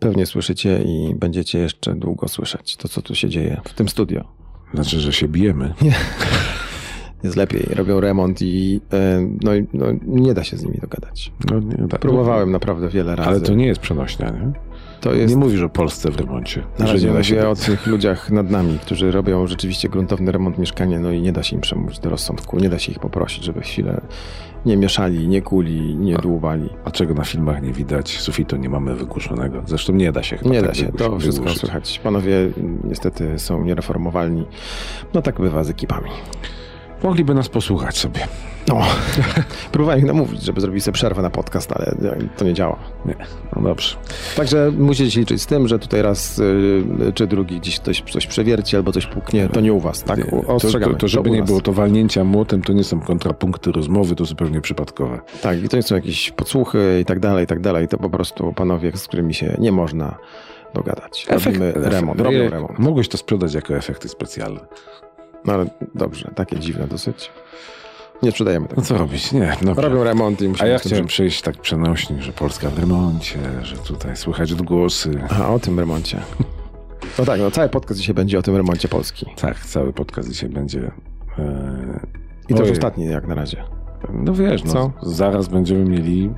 pewnie słyszycie i będziecie jeszcze długo słyszeć to, co tu się dzieje w tym studio. Znaczy, że się bijemy. Nie. Jest lepiej, robią remont i e, no, no, nie da się z nimi dogadać. No, nie, tak. Próbowałem naprawdę wiele razy. Ale to nie jest przenośnia, nie? To jest, Nie mówisz o Polsce w remoncie. na razie nie da się o tych ludziach nad nami, którzy robią rzeczywiście gruntowny remont mieszkania, no i nie da się im przemówić do rozsądku. Nie da się ich poprosić, żeby chwilę nie mieszali, nie kuli, nie dłubali. A czego na filmach nie widać? Sufitu nie mamy wygłuszonego. Zresztą nie da się chyba Nie tak da się, to wszystko wygłuszyć. słychać. Panowie niestety są niereformowalni. No tak bywa z ekipami. Mogliby nas posłuchać sobie. No, próbowałem ich namówić, żeby zrobili sobie przerwę na podcast, ale to nie działa. Nie. No dobrze. Także musicie się liczyć z tym, że tutaj raz y, czy drugi gdzieś ktoś coś przewierci albo coś puknie. To nie u was, tak? U- To, Ostrzegamy. to, to żeby u nie było to walnięcia młotem, to nie są kontrapunkty rozmowy, to zupełnie przypadkowe. Tak, i to nie są jakieś podsłuchy i tak dalej, i tak dalej. To po prostu panowie, z którymi się nie można dogadać. Robimy remont, Ej, remont. Mogłeś to sprzedać jako efekty specjalne. No ale dobrze, takie dziwne dosyć. Nie sprzedajemy tego. No co robić? Nie, dobra. Robią remont i A musimy ja z tym chciałem żyć. przejść tak przenośnie, że Polska w remoncie, że tutaj słychać odgłosy. Aha, o tym remoncie. No tak, no cały podcast dzisiaj będzie o tym remoncie Polski. Tak, cały podcast dzisiaj będzie. E... I to już ostatni jak na razie. No wiesz, no, Co? zaraz będziemy mieli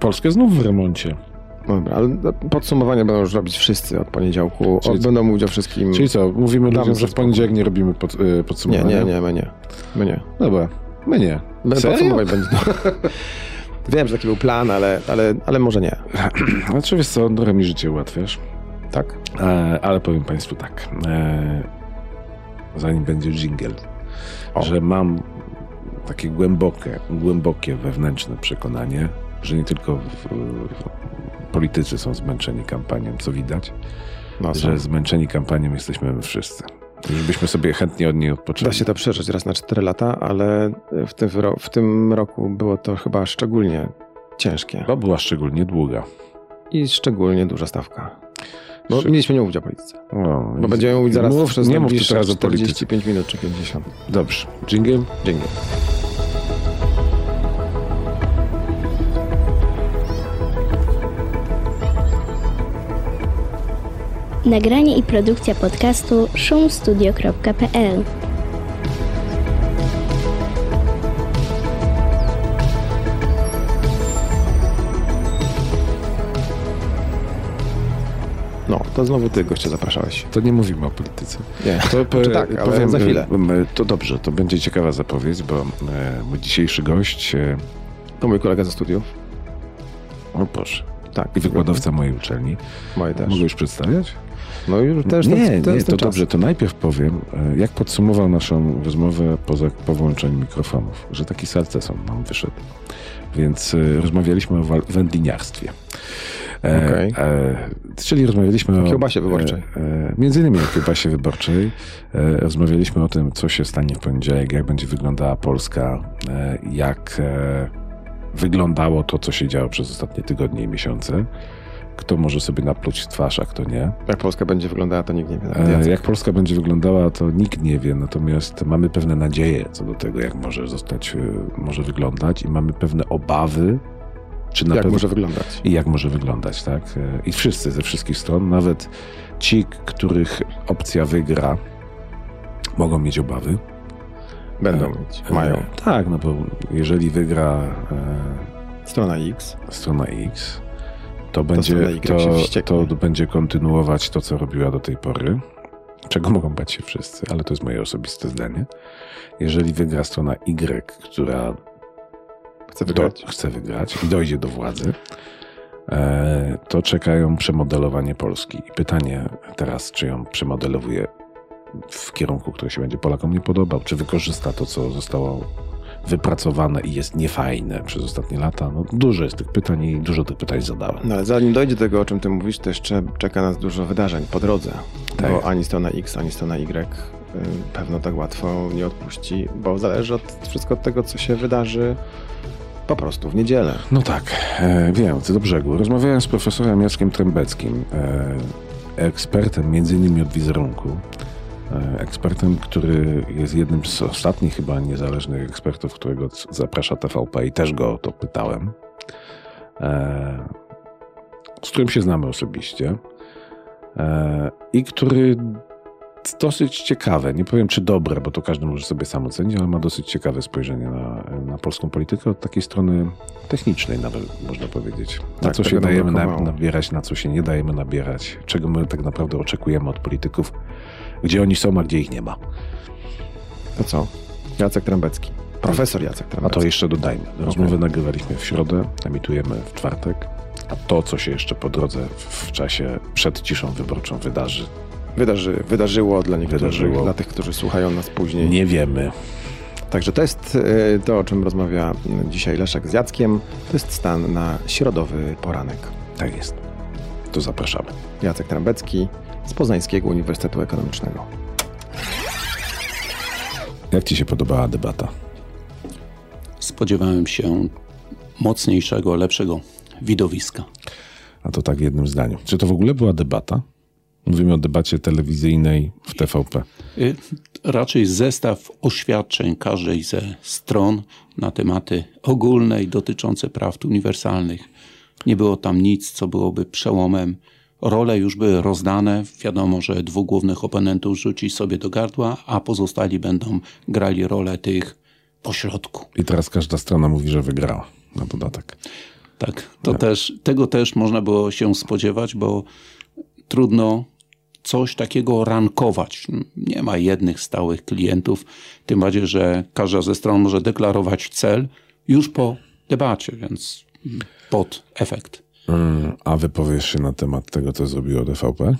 Polskę znów w remoncie. Dobra, ale podsumowania będą już robić wszyscy od poniedziałku. Czyli Od, będą mówić o wszystkim. Czyli co, mówimy ludziom, że w poniedziałek nie robimy pod, Nie, podsumowania? nie, nie, my nie. My nie. Dobra, my nie. My podsumować będzie. Wiem, że taki był plan, ale, ale, ale może nie. Znaczy wiesz co, trochę mi życie ułatwiasz. Tak? E, ale powiem Państwu tak. E, zanim będzie jingle, O. że mam takie głębokie, głębokie wewnętrzne przekonanie, że nie tylko w, w, politycy są zmęczeni kampanią, co widać, No, że zmęczeni kampanią jesteśmy my wszyscy. Już byśmy sobie chętnie od niej odpoczęli. Da się to przeżyć raz na 4 lata, ale w tym, w tym roku było to chyba szczególnie ciężkie Bo była szczególnie długa. i szczególnie duża stawka. Bo Szy- mieliśmy nie mówić o polityce. O, Bo będziemy mówić zaraz mów, przez nie mów teraz o polityce. 45 minut czy 50. Dobrze. Jingle? Dzięki. Nagranie i produkcja podcastu szumstudio.pl No, to znowu ty goście zapraszałeś. To nie mówimy o polityce. Nie. To Znaczy tak, ale za chwilę. e, To dobrze, to będzie ciekawa zapowiedź, bo e, mój dzisiejszy gość, e, To mój kolega ze studiów. o Boże, Tak. i wykładowca mojej uczelni. Moje też. Mogę już przedstawiać? No już też nie, ten, ten nie, ten to czas. dobrze, to najpierw powiem, e, jak podsumował naszą rozmowę poza, po włączeniu mikrofonów, że taki salceson nam wyszedł. Więc e, rozmawialiśmy o wędliniarstwie. E, Okej. e, czyli rozmawialiśmy o... kiełbasie wyborczej. E, między innymi o kiełbasie wyborczej. Rozmawialiśmy o tym, co się stanie w poniedziałek, jak będzie wyglądała Polska, jak wyglądało to, co się działo przez ostatnie tygodnie i miesiące. Kto może sobie napluć w twarz, a kto nie. Jak Polska będzie wyglądała, to nikt nie wie. E. Jak Polska będzie wyglądała, to nikt nie wie, natomiast mamy pewne nadzieje co do tego, jak może zostać, e, może wyglądać i mamy pewne obawy, czy na Jak pewno może wyglądać? i jak może wyglądać, tak? E, I wszyscy ze wszystkich stron, nawet ci, których opcja wygra, mogą mieć obawy. Będą mieć. Mają. Tak, no bo jeżeli wygra Strona X. strona X, to będzie, to, to, będzie kontynuować to, co robiła do tej pory, czego mogą bać się wszyscy, ale to jest moje osobiste zdanie. Jeżeli wygra strona Y, która Chcę do, wygrać. chce wygrać i dojdzie do władzy, e, to czekają przemodelowanie Polski. I pytanie teraz, czy ją przemodelowuje w kierunku, który się będzie Polakom nie podobał, czy wykorzysta to, co zostało wypracowane i jest niefajne przez ostatnie lata. No, dużo jest tych pytań i dużo tych pytań zadałem. No ale zanim dojdzie do tego, o czym ty mówisz, to jeszcze czeka nas dużo wydarzeń po drodze. Tak. Bo ani strona X, ani strona Y y, pewno tak łatwo nie odpuści, bo zależy od, wszystko od tego, co się wydarzy po prostu w niedzielę. No tak, e, wiem, co do brzegu. Rozmawiałem z profesorem Jackiem Trębeckim, e, ekspertem między innymi od wizerunku. E, ekspertem, który jest jednym z ostatnich chyba niezależnych ekspertów, którego zaprasza TVP i też go o to pytałem. E, z którym się znamy osobiście e, i który dosyć ciekawe, nie powiem czy dobre, bo to każdy może sobie sam ocenić, ale ma dosyć ciekawe spojrzenie na, na polską politykę od takiej strony technicznej nawet można powiedzieć. Na Tak, co się dajemy brakowało. nabierać, na co się nie dajemy nabierać, czego my tak naprawdę oczekujemy od polityków, gdzie oni są, a gdzie ich nie ma. To co? Jacek Trębecki. Profesor Jacek A Trębecki. to jeszcze dodajmy. Rozmowę nagrywaliśmy w środę, emitujemy w czwartek, a to, co się jeszcze po drodze w czasie przed ciszą wyborczą wydarzy, Wydarzy, wydarzyło dla niektórych, Wydarzyło. dla tych, którzy słuchają nas później. nie wiemy. Także to jest e, to, o czym rozmawia dzisiaj Leszek z Jackiem. To jest stan na środowy poranek. Tak jest. To zapraszamy. Jacek Trębecki z Poznańskiego Uniwersytetu Ekonomicznego. Jak ci się podobała debata? Spodziewałem się mocniejszego, lepszego widowiska. A to tak w jednym zdaniu. Czy to w ogóle była debata? Mówimy o debacie telewizyjnej w TVP. Y, Raczej zestaw oświadczeń każdej ze stron na tematy ogólne i dotyczące praw uniwersalnych. Nie było tam nic, co byłoby przełomem. Role już były rozdane. Wiadomo, że dwóch głównych oponentów rzuci sobie do gardła, a pozostali będą grali rolę tych pośrodku. I teraz każda strona mówi, że wygrała. Na dodatek. Tak, to też, tego też można było się spodziewać, bo trudno coś takiego rankować. Nie ma jednych stałych klientów, tym bardziej, że każda ze stron może deklarować cel już po debacie, więc pod efekt. Mm, A wypowiesz się na temat tego, co zrobiło TVP?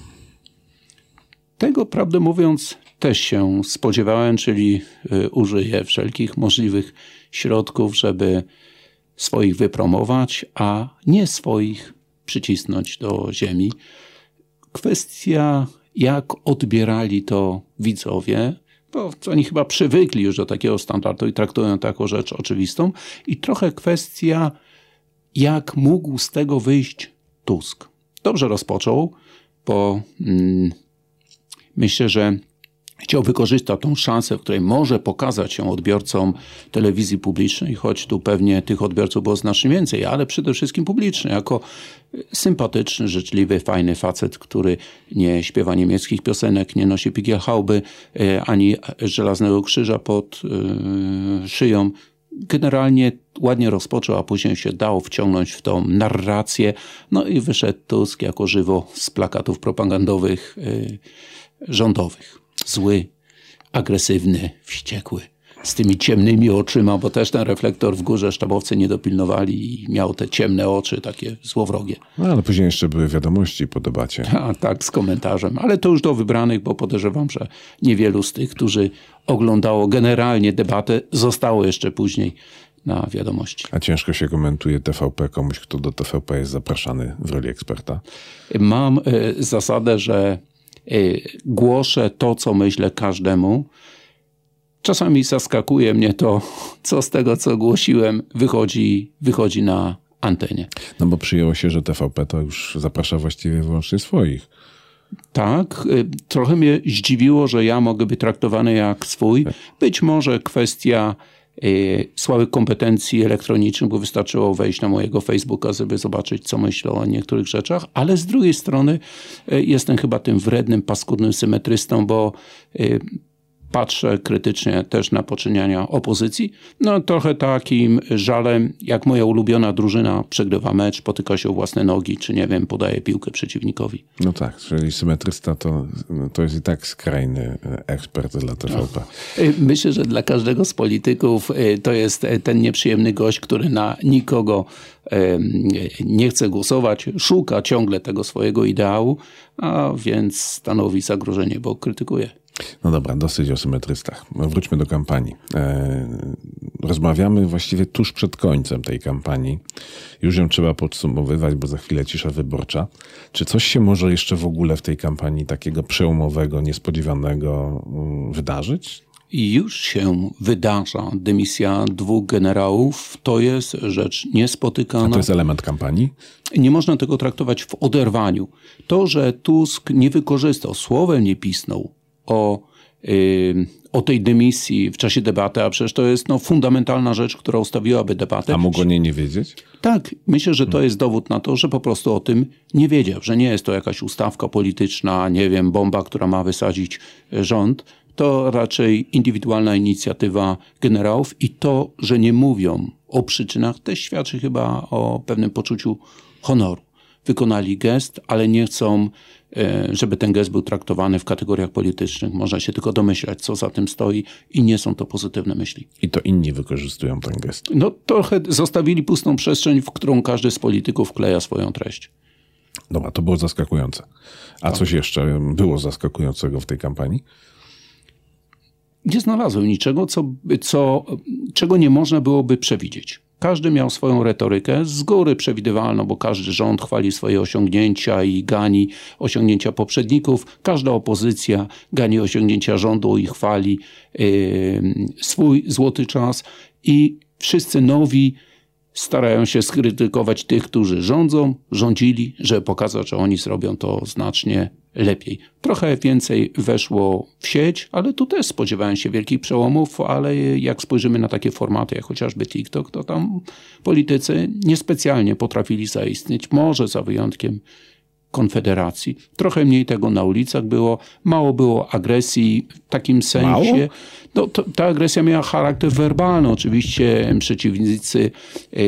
Tego, prawdę mówiąc, też się spodziewałem, czyli y, użyję wszelkich możliwych środków, żeby swoich wypromować, a nie swoich przycisnąć do ziemi. Kwestia, jak odbierali to widzowie, bo oni chyba przywykli już do takiego standardu i traktują to jako rzecz oczywistą, i trochę kwestia, jak mógł z tego wyjść Tusk. Dobrze rozpoczął, bo mm, myślę, że chciał wykorzystać tą szansę, w której może pokazać się odbiorcom telewizji publicznej, choć tu pewnie tych odbiorców było znacznie więcej, ale przede wszystkim publicznej, jako sympatyczny, życzliwy, fajny facet, który nie śpiewa niemieckich piosenek, nie nosi pigielhauby, e, ani żelaznego krzyża pod e, szyją. Generalnie ładnie rozpoczął, a później się dał wciągnąć w tą narrację. No i wyszedł Tusk jako żywo z plakatów propagandowych e, rządowych. Zły, agresywny, wściekły. Z tymi ciemnymi oczyma, bo też ten reflektor w górze sztabowcy nie dopilnowali i miał te ciemne oczy, takie złowrogie. No ale później jeszcze były wiadomości po debacie. A tak, z komentarzem. Ale to już do wybranych, bo podejrzewam, że niewielu z tych, którzy oglądało generalnie debatę, zostało jeszcze później na wiadomości. A ciężko się komentuje TVP komuś, kto do TVP jest zapraszany w roli eksperta. Mam e, zasadę, że e, głoszę to, co myślę każdemu. Czasami zaskakuje mnie to, co z tego, co głosiłem, wychodzi, wychodzi na antenie. No bo przyjęło się, że TVP to już zaprasza właściwie wyłącznie swoich. Tak, y, trochę mnie zdziwiło, że ja mogę być traktowany jak swój. Być może kwestia y, słabych kompetencji elektronicznych, bo wystarczyło wejść na mojego Facebooka, żeby zobaczyć, co myślę o niektórych rzeczach, ale z drugiej strony y, jestem chyba tym wrednym, paskudnym symetrystą, bo y, patrzę krytycznie też na poczyniania opozycji. No trochę takim żalem, jak moja ulubiona drużyna przegrywa mecz, potyka się o własne nogi, czy nie wiem, podaje piłkę przeciwnikowi. No tak, czyli symetrysta to, to jest i tak skrajny e, ekspert dla TVP. Y, Myślę, że dla każdego z polityków y, to jest ten nieprzyjemny gość, który na nikogo nie chce głosować, szuka ciągle tego swojego ideału, a więc stanowi zagrożenie, bo krytykuje. No dobra, dosyć o symetrystach. Wróćmy do kampanii. E, rozmawiamy właściwie tuż przed końcem tej kampanii. Już ją trzeba podsumowywać, bo za chwilę cisza wyborcza. Czy coś się może jeszcze w ogóle w tej kampanii takiego przełomowego, niespodziewanego mm, wydarzyć? Już się wydarza dymisja dwóch generałów. To jest rzecz A niespotykana. to jest element kampanii? Nie można tego traktować w oderwaniu. To, że Tusk nie wykorzystał, słowem nie pisnął o o tej dymisji w czasie debaty, a przecież to jest no, fundamentalna rzecz, która ustawiłaby debatę. A mógł o niej nie wiedzieć? Tak, myślę, że to jest dowód na to, że po prostu o tym nie wiedział, że nie jest to jakaś ustawka polityczna, nie wiem, bomba, która ma wysadzić rząd. To raczej indywidualna inicjatywa generałów i to, że nie mówią o przyczynach, też świadczy chyba o pewnym poczuciu honoru. Wykonali gest, ale nie chcą E, żeby ten gest był traktowany w kategoriach politycznych. Można się tylko domyślać, co za tym stoi i nie są to pozytywne myśli. I to inni wykorzystują ten gest. No trochę zostawili pustą przestrzeń, w którą każdy z polityków wkleja swoją treść. Dobra, to było zaskakujące. A tak. coś jeszcze było zaskakującego w tej kampanii? Nie znalazłem niczego, co, co, czego nie można byłoby przewidzieć. Każdy miał swoją retorykę, z góry przewidywalną, bo każdy rząd chwali swoje osiągnięcia i gani osiągnięcia poprzedników. Każda opozycja gani osiągnięcia rządu i chwali yy, swój złoty czas. I wszyscy nowi starają się skrytykować tych, którzy rządzą, rządzili, żeby pokazać, że oni zrobią to znacznie lepiej. Trochę więcej weszło w sieć, ale tu też spodziewałem się wielkich przełomów, ale jak spojrzymy na takie formaty, jak chociażby TikTok, to tam politycy niespecjalnie potrafili zaistnieć, może za wyjątkiem Konfederacji. Trochę mniej tego na ulicach było, mało było agresji w takim sensie. No, to, ta agresja miała charakter werbalny. Oczywiście przeciwnicy e,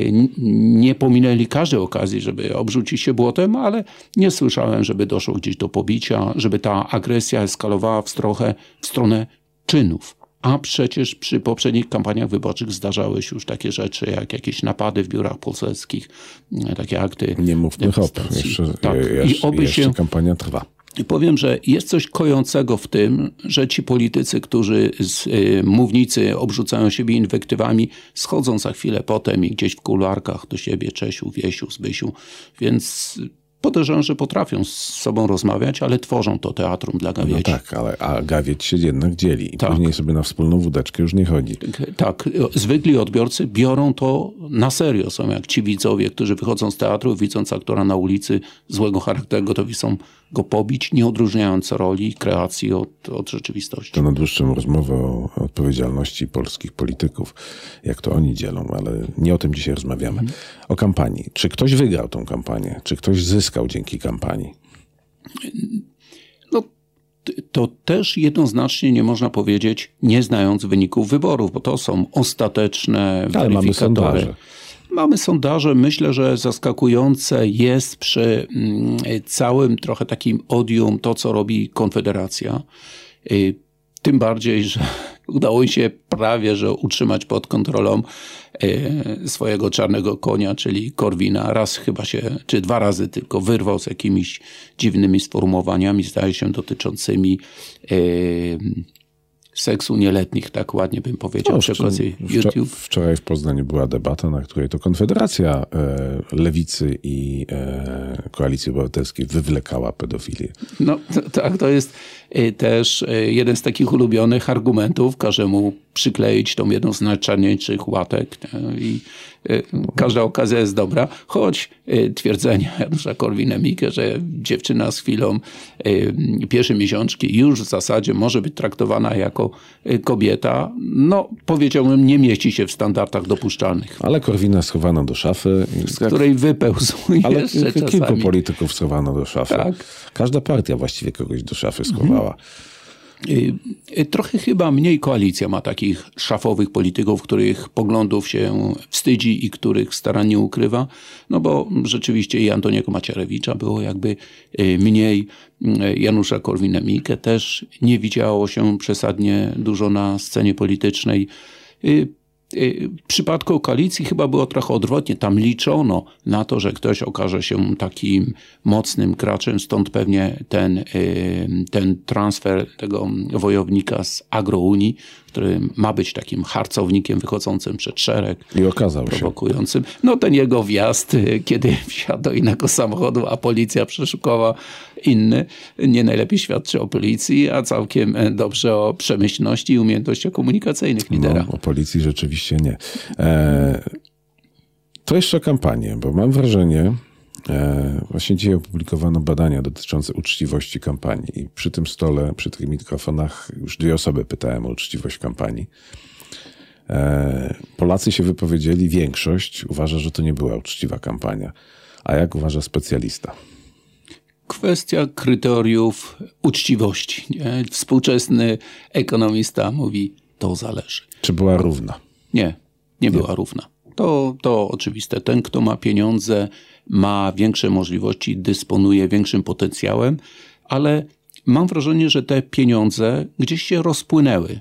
nie pominęli każdej okazji, żeby obrzucić się błotem, ale nie słyszałem, żeby doszło gdzieś do pobicia, żeby ta agresja eskalowała w, trochę w stronę czynów. A przecież przy poprzednich kampaniach wyborczych zdarzały się już takie rzeczy, jak jakieś napady w biurach poselskich, e, takie akty. Nie mówmy hop, jeszcze, tak. I oby jeszcze się, kampania trwa. Powiem, że jest coś kojącego w tym, że ci politycy, którzy z y, mównicy obrzucają siebie inwektywami, schodzą za chwilę potem i gdzieś w kuluarkach do siebie, Czesiu, Wiesiu, Zbysiu, więc Podejrzewam, że potrafią z sobą rozmawiać, ale tworzą to teatrum dla gawieci. No tak, ale a gawieć się jednak dzieli i tak. później sobie na wspólną wódeczkę już nie chodzi. Tak, zwykli odbiorcy biorą to na serio. Są jak ci widzowie, którzy wychodzą z teatru, widząc aktora na ulicy złego charakteru, gotowi są go pobić, nie odróżniając roli, kreacji od, od rzeczywistości. To na dłuższą rozmowę o odpowiedzialności polskich polityków, jak to oni dzielą, ale nie o tym dzisiaj rozmawiamy. Mhm. O kampanii. Czy ktoś wygrał tą kampanię? Czy ktoś zyskał dzięki kampanii? No, to też jednoznacznie nie można powiedzieć, nie znając wyników wyborów, bo to są ostateczne Ale weryfikatory. Mamy Mamy sondaże, myślę, że zaskakujące jest przy mm, całym trochę takim odium to, co robi Konfederacja. Y, tym bardziej, że udało się prawie, że utrzymać pod kontrolą y, swojego czarnego konia, czyli Korwina. Raz chyba się, czy dwa razy tylko wyrwał z jakimiś dziwnymi sformułowaniami, zdaje się, dotyczącymi y, seksu nieletnich, tak ładnie bym powiedział, no, przy okazji YouTube. Wczoraj w Poznaniu była debata, na której to Konfederacja e, Lewicy i e, Koalicji Obywatelskiej wywlekała pedofilię. No tak, to jest e, też e, jeden z takich ulubionych argumentów, każdemu przykleić tą jedną z najczarniejszych łatek i e, każda okazja jest dobra, choć e, twierdzenie Janusza Korwin-Mikke, że dziewczyna z chwilą e, pierwszej miesiączki już w zasadzie może być traktowana jako kobieta, no powiedziałbym nie mieści się w standardach dopuszczalnych. Ale Korwina schowano do szafy. Z jak... której wypełzł Ale jeszcze kilku czasami. polityków schowano do szafy. Tak. Każda partia właściwie kogoś do szafy schowała. Mhm. Y, y, trochę chyba mniej koalicja ma takich szafowych polityków, których poglądów się wstydzi i których starannie ukrywa, no bo rzeczywiście i Antoniego Macierewicza było jakby y, mniej, Janusza Korwin-Mikke też nie widziało się przesadnie dużo na scenie politycznej. Y, w przypadku koalicji chyba było trochę odwrotnie. Tam liczono na to, że ktoś okaże się takim mocnym graczem, stąd pewnie ten, y, ten transfer tego wojownika z agrounii, który ma być takim harcownikiem wychodzącym przed szereg. I okazał prowokującym. się. No ten jego wjazd, y, kiedy wsiadł do innego samochodu, a policja przeszukowała inny, nie najlepiej świadczy o policji, a całkiem e, dobrze o przemyślności i umiejętnościach komunikacyjnych lidera. No, o policji rzeczywiście nie. E, to jeszcze o kampanię, bo mam wrażenie, właśnie dzisiaj opublikowano badania dotyczące uczciwości kampanii i przy tym stole, przy tych mikrofonach już dwie osoby pytałem o uczciwość kampanii. E, Polacy się wypowiedzieli, większość uważa, że to nie była uczciwa kampania. A jak uważa specjalista? Kwestia kryteriów uczciwości. Nie? Współczesny ekonomista mówi, to zależy. Czy była równa? Nie, nie była równa. To, to oczywiste. Ten, kto ma pieniądze, ma większe możliwości, dysponuje większym potencjałem, ale mam wrażenie, że te pieniądze gdzieś się rozpłynęły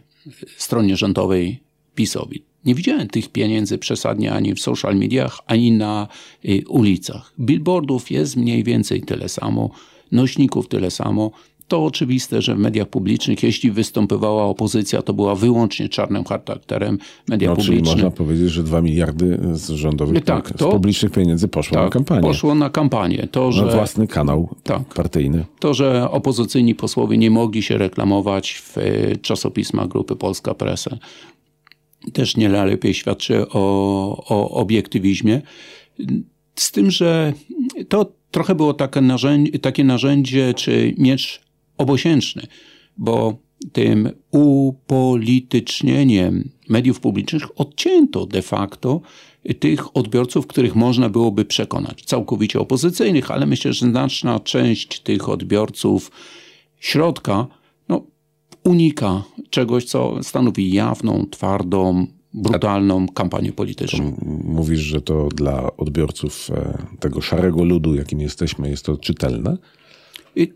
stronie rządowej PiSowi. Nie widziałem tych pieniędzy przesadnie ani w social mediach, ani na y, ulicach. Billboardów jest mniej więcej tyle samo, nośników tyle samo. To oczywiste, że w mediach publicznych, jeśli występowała opozycja, to była wyłącznie czarnym charakterem media No, czyli publiczne. można powiedzieć, że dwa miliardy z rządowych, Tak, z to- publicznych pieniędzy poszło na tak, kampanię. poszło na kampanię. To, Na że, własny kanał Tak. partyjny. to, że opozycyjni posłowie nie mogli się reklamować w e, czasopismach Grupy Polska Presa, też nie najlepiej świadczy o, o obiektywizmie. Z tym, że to trochę było takie narzędzie, takie narzędzie czy miecz obosięczny, bo tym upolitycznieniem mediów publicznych odcięto de facto tych odbiorców, których można byłoby przekonać. Całkowicie opozycyjnych, ale myślę, że znaczna część tych odbiorców środka no, unika czegoś, co stanowi jawną, twardą, brutalną kampanię polityczną. Mówisz, że to dla odbiorców e, tego szarego ludu, jakim jesteśmy, jest to czytelne. I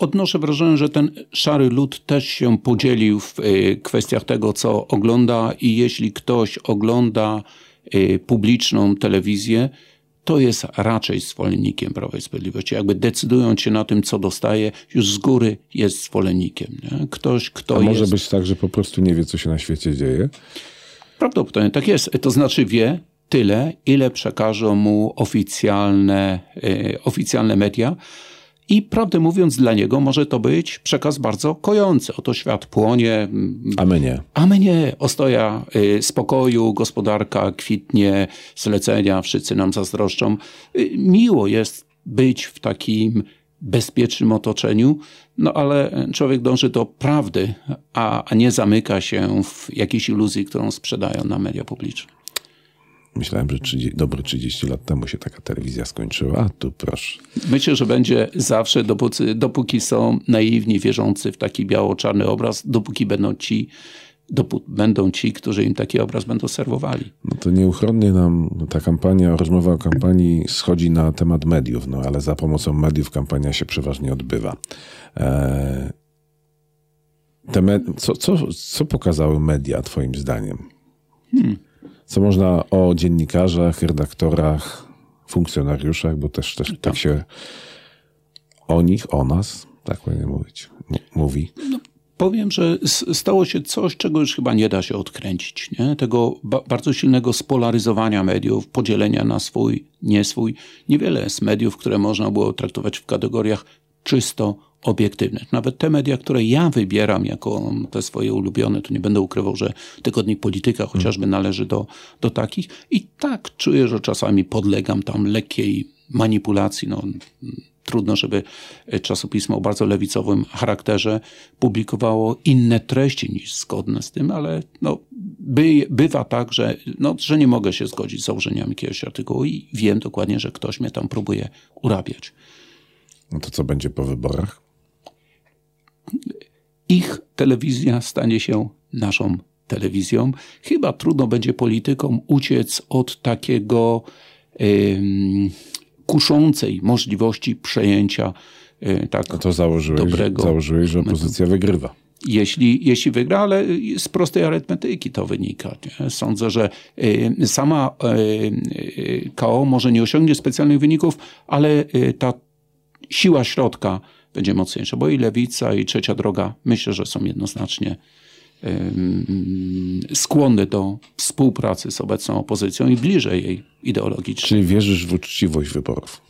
odnoszę wrażenie, że ten szary lud też się podzielił w y, kwestiach tego, co ogląda i jeśli ktoś ogląda y, publiczną telewizję, to jest raczej zwolennikiem Prawa i Sprawiedliwości. Jakby decydując się na tym, co dostaje, już z góry jest zwolennikiem. Nie? Ktoś, kto A może jest... być tak, że po prostu nie wie, co się na świecie dzieje. Prawdopodobnie tak jest. To znaczy wie tyle, ile przekażą mu oficjalne, e, oficjalne media. I prawdę mówiąc, dla niego może to być przekaz bardzo kojący. Oto świat płonie, A my nie. a my nie. Ostoja y, spokoju, gospodarka kwitnie, zlecenia, wszyscy nam zazdroszczą. Y, Miło jest być w takim bezpiecznym otoczeniu, no ale człowiek dąży do prawdy, a, a nie zamyka się w jakiejś iluzji, którą sprzedają na media publiczne. Myślałem, że 30, dobre 30 lat temu się taka telewizja skończyła. A tu proszę. Myślę, że będzie zawsze, dopóki, dopóki są naiwni, wierzący w taki biało-czarny obraz, dopóki będą ci, dopó- będą ci, którzy im taki obraz będą serwowali. No to nieuchronnie nam ta kampania, rozmowa o kampanii schodzi na temat mediów, no ale za pomocą mediów kampania się przeważnie odbywa. Eee, co, co, co pokazały media, Twoim zdaniem? Co można o dziennikarzach, redaktorach, funkcjonariuszach, bo też, też tak się o nich, o nas, tak powinien mówić, mówi. Powiem, że stało się coś, czego już chyba nie da się odkręcić. Nie? Tego ba- bardzo silnego spolaryzowania mediów, podzielenia na swój, nie swój. Niewiele jest mediów, które można było traktować w kategoriach czysto obiektywnych. Nawet te media, które ja wybieram jako te swoje ulubione, to nie będę ukrywał, że tygodnik Polityka chociażby należy do, do takich. I tak czuję, że czasami podlegam tam lekkiej manipulacji. No, trudno, żeby czasopismo o bardzo lewicowym charakterze publikowało inne treści niż zgodne z tym, ale no, by, bywa tak, że, no, że nie mogę się zgodzić z założeniami jakiegoś artykułu i wiem dokładnie, że ktoś mnie tam próbuje urabiać. No to co będzie po wyborach? Ich telewizja stanie się naszą telewizją. Chyba trudno będzie politykom uciec od takiego ym, kuszącej możliwości przejęcia y, tak to założyłeś, dobrego założyłeś, że opozycja wygrywa. jeśli, jeśli wygra, ale z prostej arytmetyki to wynika. Nie? Sądzę, że y, sama y, KO może nie osiągnie specjalnych wyników, ale ta siła środka będzie mocniejsza, bo i lewica, i trzecia droga myślę, że są jednoznacznie skłonne do współpracy z obecną opozycją i bliżej jej ideologicznie. Czyli wierzysz w uczciwość wyborów.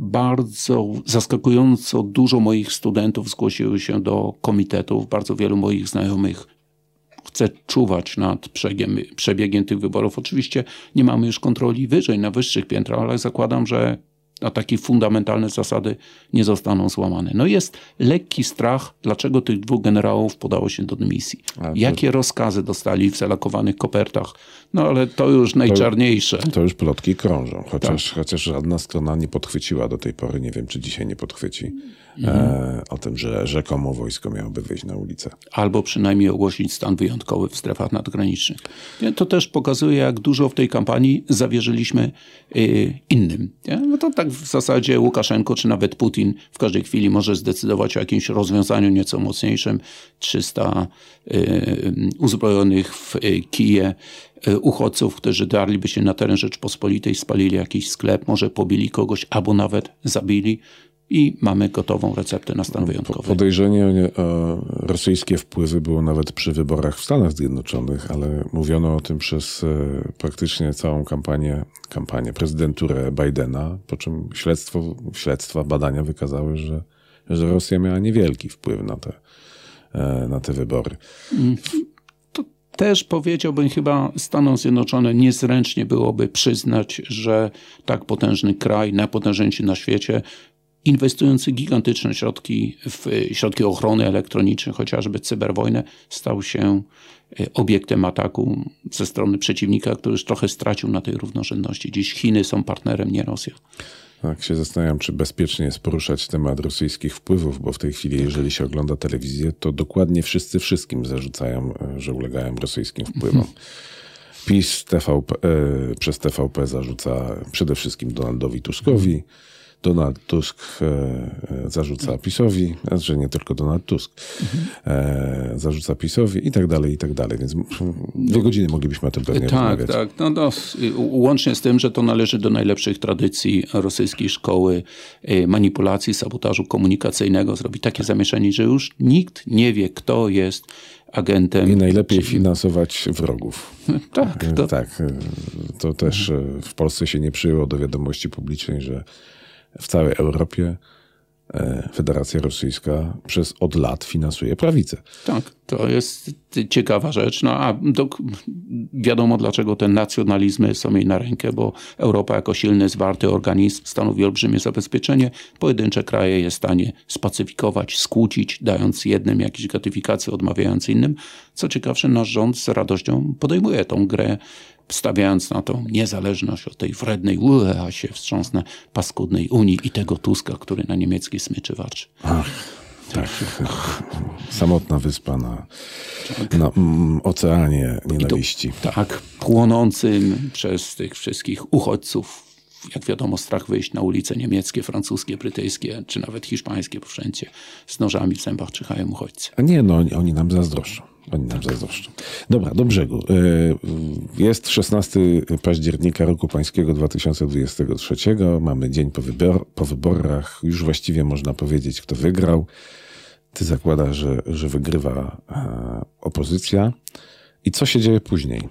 bardzo zaskakująco dużo moich studentów zgłosiło się do komitetów. Bardzo wielu moich znajomych chce czuwać nad przebiegiem, przebiegiem tych wyborów. Oczywiście nie mamy już kontroli wyżej, na wyższych piętrach, ale zakładam, że a takie fundamentalne zasady nie zostaną złamane. No jest lekki strach, dlaczego tych dwóch generałów podało się do dymisji. Jakie rozkazy dostali w zalakowanych kopertach. No ale to już najczarniejsze. To, to już plotki krążą, chociaż, tak. chociaż żadna strona nie podchwyciła do tej pory, nie wiem czy dzisiaj nie podchwyci, mhm. e, o tym, że rzekomo wojsko miałoby wyjść na ulicę. Albo przynajmniej ogłosić stan wyjątkowy w strefach nadgranicznych. To też pokazuje, jak dużo w tej kampanii zawierzyliśmy y, innym. Nie? No to tak w zasadzie Łukaszenko czy nawet Putin w każdej chwili może zdecydować o jakimś rozwiązaniu nieco mocniejszym. 300 y, uzbrojonych w y, Kiję y, uchodźców, którzy darliby się na teren Rzeczpospolitej, spalili jakiś sklep, może pobili kogoś albo nawet zabili i mamy gotową receptę na stan wyjątkowy. Podejrzenie o rosyjskie wpływy było nawet przy wyborach w Stanach Zjednoczonych, ale mówiono o tym przez e, praktycznie całą kampanię, kampanię prezydenturę Bidena, po czym śledztwo, śledztwa, badania wykazały, że, że Rosja miała niewielki wpływ na te, e, na te wybory. To też powiedziałbym chyba Stanom Zjednoczonym niezręcznie byłoby przyznać, że tak potężny kraj, najpotężniejszy na świecie, inwestujący gigantyczne środki w środki ochrony elektronicznej, chociażby cyberwojnę, stał się e, obiektem ataku ze strony przeciwnika, który już trochę stracił na tej równorzędności. Dziś Chiny są partnerem, nie Rosja. Tak, się zastanawiam, czy bezpiecznie jest poruszać temat rosyjskich wpływów, bo w tej chwili, jeżeli się ogląda telewizję, to dokładnie wszyscy wszystkim zarzucają, e, że ulegają rosyjskim wpływom. PiS TVP, e, przez TVP zarzuca przede wszystkim Donaldowi Tuskowi, Donald Tusk e, e, zarzuca PiSowi, że nie tylko Donald Tusk, e, zarzuca PiSowi i tak dalej, i tak dalej. Więc dwie godziny moglibyśmy o tym pewnie tak, rozmawiać. Tak, no, no, łącznie z tym, że to należy do najlepszych tradycji rosyjskiej szkoły manipulacji, sabotażu komunikacyjnego. Zrobi takie zamieszanie, że już nikt nie wie, kto jest agentem. I najlepiej finansować wrogów. tak, to... tak. To też w Polsce się nie przyjęło do wiadomości publicznej, że w całej Europie e, Federacja Rosyjska przez od lat finansuje prawicę. Tak, to jest ciekawa rzecz. No a to wiadomo, dlaczego te nacjonalizmy są jej na rękę, bo Europa jako silny, zwarty organizm stanowi olbrzymie zabezpieczenie. Pojedyncze kraje jest w stanie spacyfikować, skłócić, dając jednym jakieś gratyfikacje, odmawiając innym. Co ciekawsze, nasz rząd z radością podejmuje tą grę stawiając na tą niezależność od tej wrednej, a się wstrząsnę, paskudnej Unii i tego Tuska, który na niemieckiej smyczy warczy. Ach, tak. Samotna wyspa na, na mm, oceanie nienawiści. To, tak, płonącym przez tych wszystkich uchodźców jak wiadomo, strach wyjść na ulice niemieckie, francuskie, brytyjskie, czy nawet hiszpańskie, bo wszędzie z nożami w zębach czyhają uchodźcy. A nie, no oni, oni nam zazdroszczą. Oni nam zazdroszczą. Dobra, do brzegu. E, jest 16 października roku pańskiego 2023. Mamy dzień po, wybor po wyborach. Już właściwie można powiedzieć, kto wygrał. Ty zakładasz, że, że wygrywa e, opozycja. I co się dzieje później?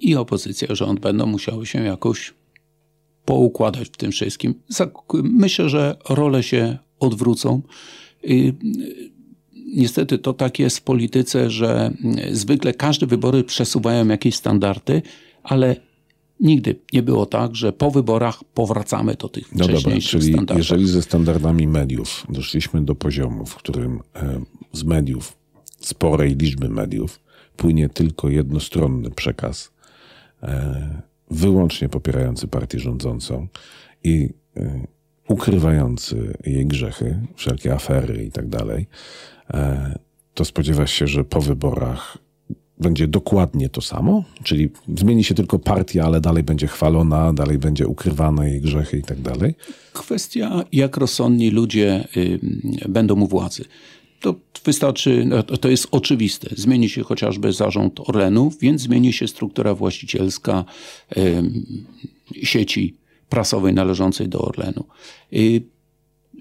I opozycja, rząd będą musiały się jakoś poukładać w tym wszystkim. Myślę, że role się odwrócą. Niestety to tak jest w polityce, że zwykle każde wybory przesuwają jakieś standardy, ale nigdy nie było tak, że po wyborach powracamy do tych no wcześniejszych dobra, czyli standardów. Jeżeli ze standardami mediów doszliśmy do poziomu, w którym e, z mediów, sporej liczby mediów, płynie tylko jednostronny przekaz, e, wyłącznie popierający partię rządzącą i e, ukrywający jej grzechy, wszelkie afery i tak dalej, to spodziewasz się, że po wyborach będzie dokładnie to samo? Czyli zmieni się tylko partia, ale dalej będzie chwalona, dalej będzie ukrywana jej grzechy i tak dalej? Kwestia, jak rozsądni ludzie y, będą u władzy to wystarczy, no, to jest oczywiste. Zmieni się chociażby zarząd Orlenu, więc zmieni się struktura właścicielska sieci prasowej należącej do Orlenu.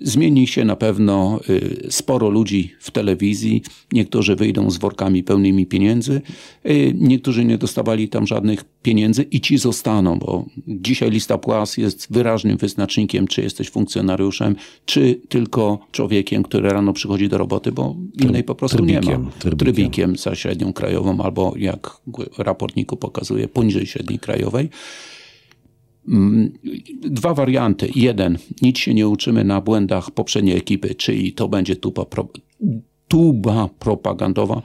Zmieni się na pewno y, sporo ludzi w telewizji. Niektórzy wyjdą z workami pełnymi pieniędzy, y, niektórzy nie dostawali tam żadnych pieniędzy i ci zostaną, bo dzisiaj lista płac jest wyraźnym wyznacznikiem, czy jesteś funkcjonariuszem, czy tylko człowiekiem, który rano przychodzi do roboty, bo innej po prostu trybikiem, nie ma. trybikiem. trybikiem za średnią krajową, albo jak raportniku pokazuje, poniżej średniej krajowej. Mm, Dwa warianty. Jeden, nic się nie uczymy na błędach poprzedniej ekipy, czyli to będzie tuba, pro, tuba propagandowa,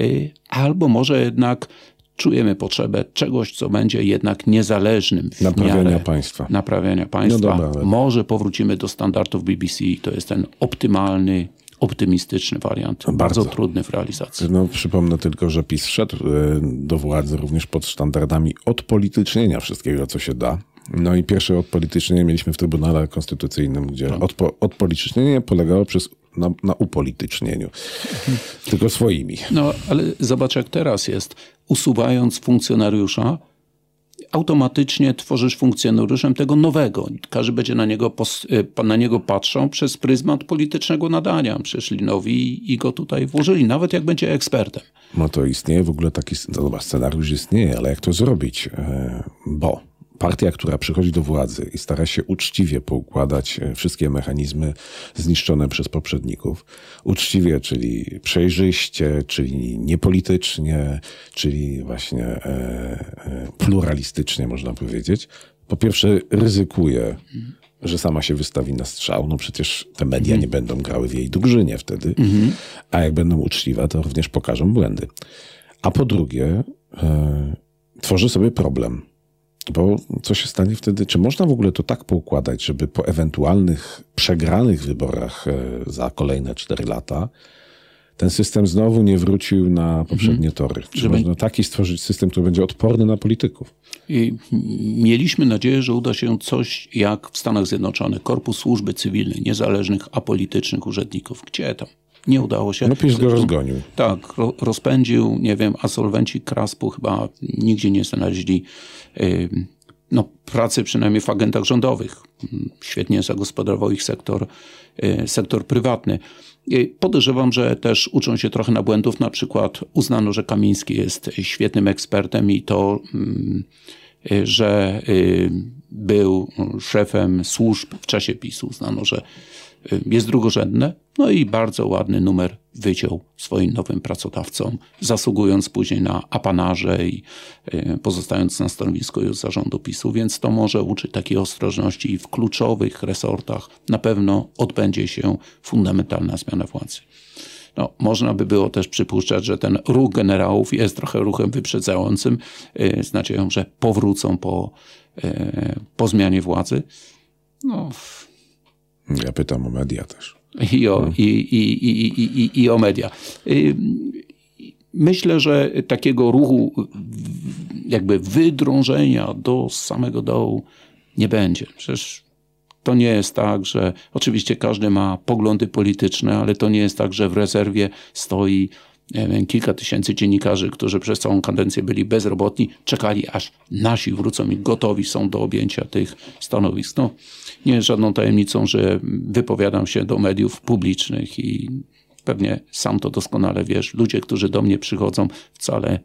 y, albo może jednak czujemy potrzebę czegoś, co będzie jednak niezależnym w Naprawiania miarę państwa. naprawiania państwa. No dobra, Może powrócimy do standardów BBC. To jest ten optymalny, optymistyczny wariant. Bardzo, Bardzo. trudny w realizacji. No, przypomnę tylko, że PiS szedł e, do władzy również pod standardami odpolitycznienia wszystkiego, co się da. No i pierwsze odpolitycznienie mieliśmy w Trybunale Konstytucyjnym, gdzie Tak. odpo, odpolitycznienie polegało przez, na, na upolitycznieniu. Tylko swoimi. No, ale zobacz, jak teraz jest. Usuwając funkcjonariusza, automatycznie tworzysz funkcjonariuszem tego nowego. Każdy będzie na niego, pos, y, na niego patrzał przez pryzmat politycznego nadania. Przyszli nowi i go tutaj włożyli, nawet jak będzie ekspertem. No to istnieje w ogóle taki no scenariusz istnieje, ale jak to zrobić? E, Bo partia, która przychodzi do władzy i stara się uczciwie poukładać e, wszystkie mechanizmy zniszczone przez poprzedników, uczciwie, czyli przejrzyście, czyli niepolitycznie, czyli właśnie e, e, pluralistycznie, można powiedzieć, po pierwsze ryzykuje, że sama się wystawi na strzał. No przecież te media nie będą grały w jej drużynie wtedy, a jak będą uczciwe, to również pokażą błędy. A po drugie, e, tworzy sobie problem. Bo co się stanie wtedy? Czy można w ogóle to tak poukładać, żeby po ewentualnych przegranych wyborach e, za kolejne 4 lata ten system znowu nie wrócił na poprzednie tory? Czy Żeby- można taki stworzyć system, który będzie odporny na polityków? I mieliśmy nadzieję, że uda się coś jak w Stanach Zjednoczonych. Korpus Służby Cywilnej, niezależnych, apolitycznych urzędników. Gdzie tam? Nie udało się. No PiS go rozgonił. Tak, ro, rozpędził, nie wiem, absolwenci Kraspu chyba nigdzie nie znaleźli no, pracy przynajmniej w agentach rządowych. Świetnie zagospodarował ich sektor, y, sektor prywatny. Y, Podejrzewam, że też uczą się trochę na błędów. Na przykład uznano, że Kamiński jest świetnym ekspertem i to, mm, y, że był szefem służb w czasie PiSu. Uznano, że jest drugorzędne. No i bardzo ładny numer wyciął swoim nowym pracodawcom, zasługując później na apanarze i y, pozostając na stanowisku już zarządu PiSu, więc to może uczyć takiej ostrożności i w kluczowych resortach na pewno odbędzie się fundamentalna zmiana władzy. No, można by było też przypuszczać, że ten ruch generałów jest trochę ruchem wyprzedzającym, y, z nadzieją, że powrócą po, y, po zmianie władzy. No, Ja pytam o media też. I o, i, i, i, i, i, i o media. Myślę, że takiego ruchu jakby wydrążenia do samego dołu nie będzie. Przecież to nie jest tak, że oczywiście każdy ma poglądy polityczne, ale to nie jest tak, że w rezerwie stoi wiem, kilka tysięcy dziennikarzy, którzy przez całą kadencję byli bezrobotni, czekali aż nasi wrócą i gotowi są do objęcia tych stanowisk. No, nie jest żadną tajemnicą, że wypowiadam się do mediów publicznych i pewnie sam to doskonale wiesz. Ludzie, którzy do mnie przychodzą, wcale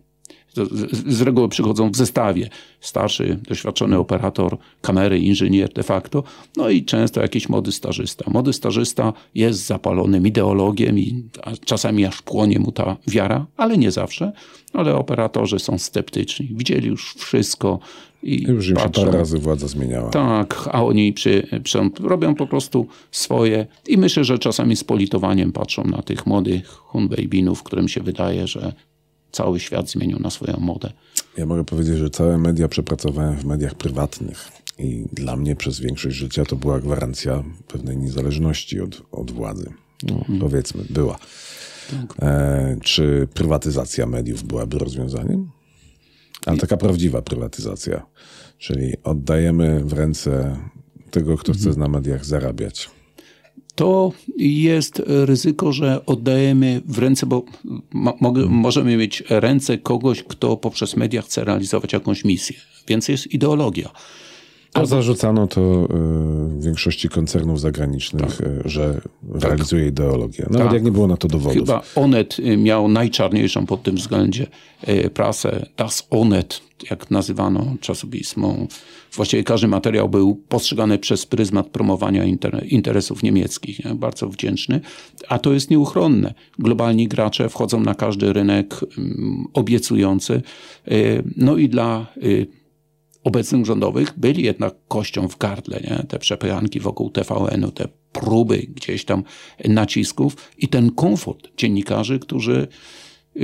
z- z reguły przychodzą w zestawie. Starszy, doświadczony operator kamery, inżynier de facto, no i często jakiś młody stażysta. Młody stażysta jest zapalonym ideologiem i czasami aż płonie mu ta wiara, ale nie zawsze. Ale operatorzy są sceptyczni. Widzieli już wszystko i Już im się patrzą. parę razy władza zmieniała. Tak, a oni przy, przy, robią po prostu swoje i myślę, że czasami z politowaniem patrzą na tych młodych hunbejbinów, którym się wydaje, że cały świat zmienił na swoją modę. Ja mogę powiedzieć, że całe media przepracowałem w mediach prywatnych i dla mnie przez większość życia to była gwarancja pewnej niezależności od, od władzy. No, Powiedzmy, była. E, czy prywatyzacja mediów byłaby rozwiązaniem? Ale taka prawdziwa prywatyzacja, czyli oddajemy w ręce tego, kto chce na mediach zarabiać. To jest ryzyko, że oddajemy w ręce, bo mo- mogę, możemy mieć ręce kogoś, kto poprzez media chce realizować jakąś misję. Więc jest ideologia. To zarzucano to y, w większości koncernów zagranicznych, y, że realizuje ideologię. Nawet Tak. jak nie było na to dowodów. Chyba Onet y, miał najczarniejszą pod tym względzie y, prasę. Das Onet, jak nazywano czasopismo. Właściwie każdy materiał był postrzegany przez pryzmat promowania inter, interesów niemieckich. Nie? Bardzo wdzięczny. A to jest nieuchronne. Globalni gracze wchodzą na każdy rynek obiecujący. No i dla obecnych rządowych byli jednak kością w gardle, nie? te przepychanki wokół TVN-u, te próby gdzieś tam nacisków i ten komfort dziennikarzy, którzy,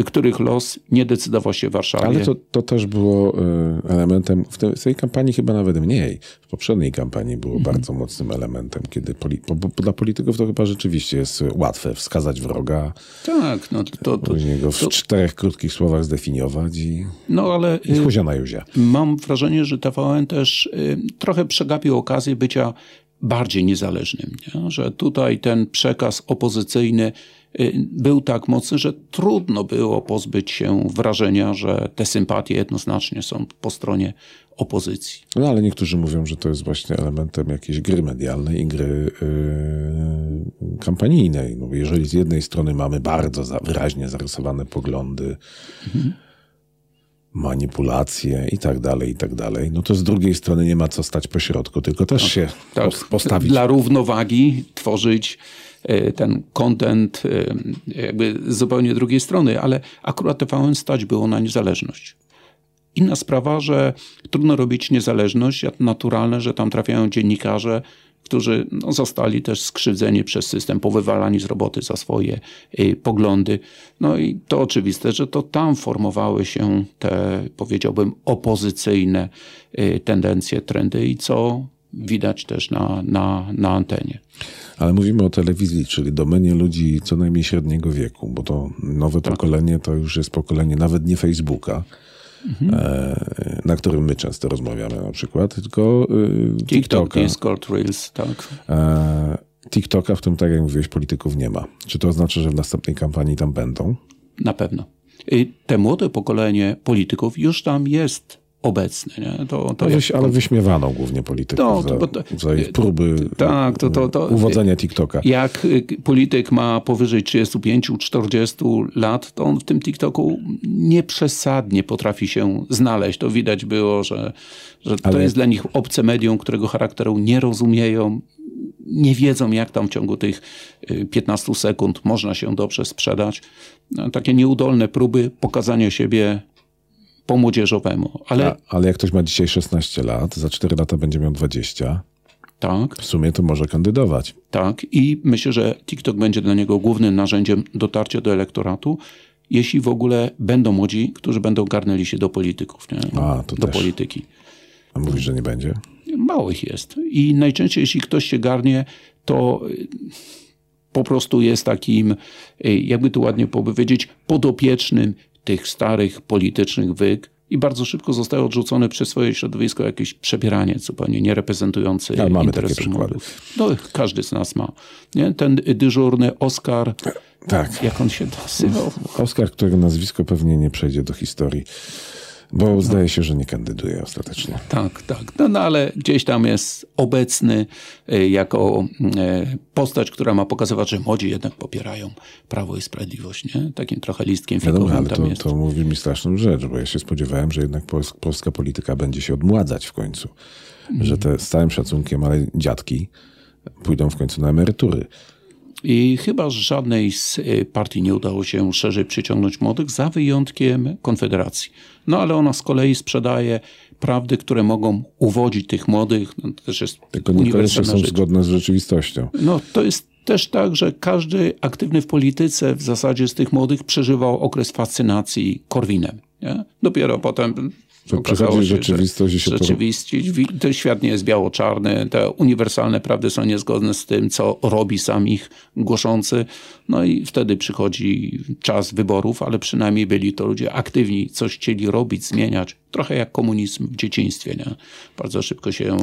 których los nie decydował się w Warszawie. Ale to, to też było y, elementem, w tej, w tej kampanii chyba nawet mniej. W poprzedniej kampanii było Mhm. bardzo mocnym elementem, kiedy poli, bo, bo dla polityków to chyba rzeczywiście jest łatwe wskazać wroga, Tak, no to, to, później go w to- czterech krótkich słowach zdefiniować i, no ale i y, huzia na juzia. mam wrażenie, że TVN też y, trochę przegapił okazję bycia bardziej niezależnym. Nie? Że tutaj ten przekaz opozycyjny był tak mocny, że trudno było pozbyć się wrażenia, że te sympatie jednoznacznie są po stronie opozycji. No ale niektórzy mówią, że to jest właśnie elementem jakiejś gry medialnej i gry yy, kampanijnej. No, jeżeli z jednej strony mamy bardzo za, wyraźnie zarysowane poglądy, manipulacje i tak dalej, i tak dalej, no to z drugiej strony nie ma co stać po środku, tylko też się pos- postawić. Dla równowagi tworzyć ten content e, jakby z zupełnie drugiej strony, ale akurat TVN stać było na niezależność. Inna sprawa, że trudno robić niezależność, naturalne, że tam trafiają dziennikarze, którzy no, zostali też skrzywdzeni przez system, powywalani z roboty za swoje y, poglądy. No i to oczywiste, że to tam formowały się te, powiedziałbym, opozycyjne y, tendencje, trendy i co widać też na, na, na antenie. Ale mówimy o telewizji, czyli domenie ludzi co najmniej średniego wieku, bo to nowe Tak. pokolenie to już jest pokolenie nawet nie Facebooka, Mhm. e, na którym my często rozmawiamy na przykład, tylko y, TikTok, TikToka. Discord, Reels, tak. E, TikToka, w którym, tak jak mówiłeś, polityków nie ma. Czy to oznacza, że w następnej kampanii tam będą? Na pewno. I te młode pokolenie polityków już tam jest obecne. Nie? To, to No, jak- ale wyśmiewano głównie polityków No, za, to- bo to- za ich próby Tak, to- to- to- uwodzenia TikToka. Jak y, polityk ma powyżej 35-40 lat, to on w tym TikToku nieprzesadnie potrafi się znaleźć. To widać było, że, że to Ale- jest dla nich obce medium, którego charakteru nie rozumieją, nie wiedzą, jak tam w ciągu tych y, 15 sekund można się dobrze sprzedać. No, Takie nieudolne próby pokazania siebie po młodzieżowemu. Ale A, ale jak ktoś ma dzisiaj 16 lat, za 4 lata będzie miał 20, tak, w sumie to może kandydować. Tak, i myślę, że TikTok będzie dla niego głównym narzędziem dotarcia do elektoratu, jeśli w ogóle będą młodzi, którzy będą garnęli się do polityków, nie? A, to do też. polityki. A mówisz, że nie będzie? Mało ich jest. I najczęściej, jeśli ktoś się garnie, to y, po prostu jest takim, y, jakby tu ładnie powiedzieć, podopiecznym tych starych politycznych wyg i bardzo szybko zostaje odrzucony przez swoje środowisko jakieś przebieranie zupełnie nie reprezentujący Ale mamy interesów takie przykłady. młodych. No, każdy z nas ma. Nie? Ten dyżurny Oskar, Tak. jak on się nazywał? Oskar, którego nazwisko pewnie nie przejdzie do historii, bo zdaje się, że nie kandyduje ostatecznie. Tak, tak. No, no ale gdzieś tam jest obecny y, jako y, postać, która ma pokazywać, że młodzi jednak popierają Prawo i Sprawiedliwość. Nie? Takim trochę listkiem figowym ale tam to, jest. to mówi mi straszną rzecz, bo ja się spodziewałem, że jednak pols- polska polityka będzie się odmładzać w końcu. Że te z całym szacunkiem, ale dziadki pójdą w końcu na emerytury. I chyba żadnej z y, partii nie udało się szerzej przyciągnąć młodych, za wyjątkiem Konfederacji. No ale ona z kolei sprzedaje prawdy, które mogą uwodzić tych młodych. No, to też jest Tylko niekoniecznie są rzecz. zgodne z rzeczywistością. No to jest też tak, że każdy aktywny w polityce w zasadzie z tych młodych przeżywał okres fascynacji Korwinem. Nie? Dopiero potem Okazało przychodzi się, rzeczywistość i się że to- rzeczywistość, wi- ten świat nie jest biało-czarny, te uniwersalne prawdy są niezgodne z tym, co robi sam ich głoszący. No i wtedy przychodzi czas wyborów, ale przynajmniej byli to ludzie aktywni, coś chcieli robić, zmieniać. Trochę jak komunizm w dzieciństwie. Nie? Bardzo szybko się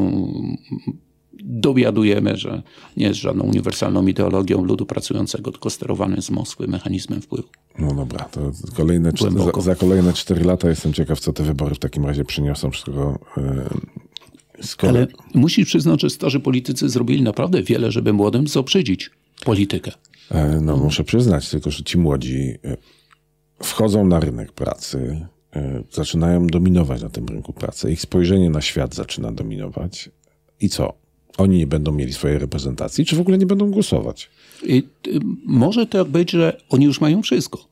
dowiadujemy, że nie jest żadną uniwersalną ideologią ludu pracującego, tylko sterowanym z Moskwy mechanizmem wpływu. No dobra, to kolejne, cztery- za, za kolejne 4 lata jestem ciekaw, co te wybory w takim razie przyniosą, czego e, Skoro... Ale musisz przyznać, że starzy politycy zrobili naprawdę wiele, żeby młodym zoprzydzić politykę. E, No, muszę przyznać, tylko że ci młodzi e, wchodzą na rynek pracy, e, zaczynają dominować na tym rynku pracy. Ich spojrzenie na świat zaczyna dominować. I co? Oni nie będą mieli swojej reprezentacji, czy w ogóle nie będą głosować? I, y, może tak być, że oni już mają wszystko.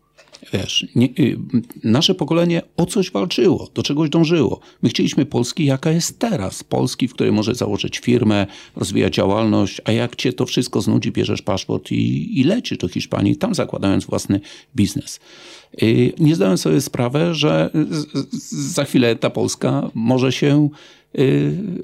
Wiesz, nie, y, nasze pokolenie o coś walczyło, do czegoś dążyło. My chcieliśmy Polski, jaka jest teraz. Polski, w której możesz założyć firmę, rozwijać działalność, a jak cię to wszystko znudzi, bierzesz paszport i, i lecisz do Hiszpanii, tam zakładając własny biznes. Y, Nie zdałem sobie sprawy, że za chwilę ta Polska może się,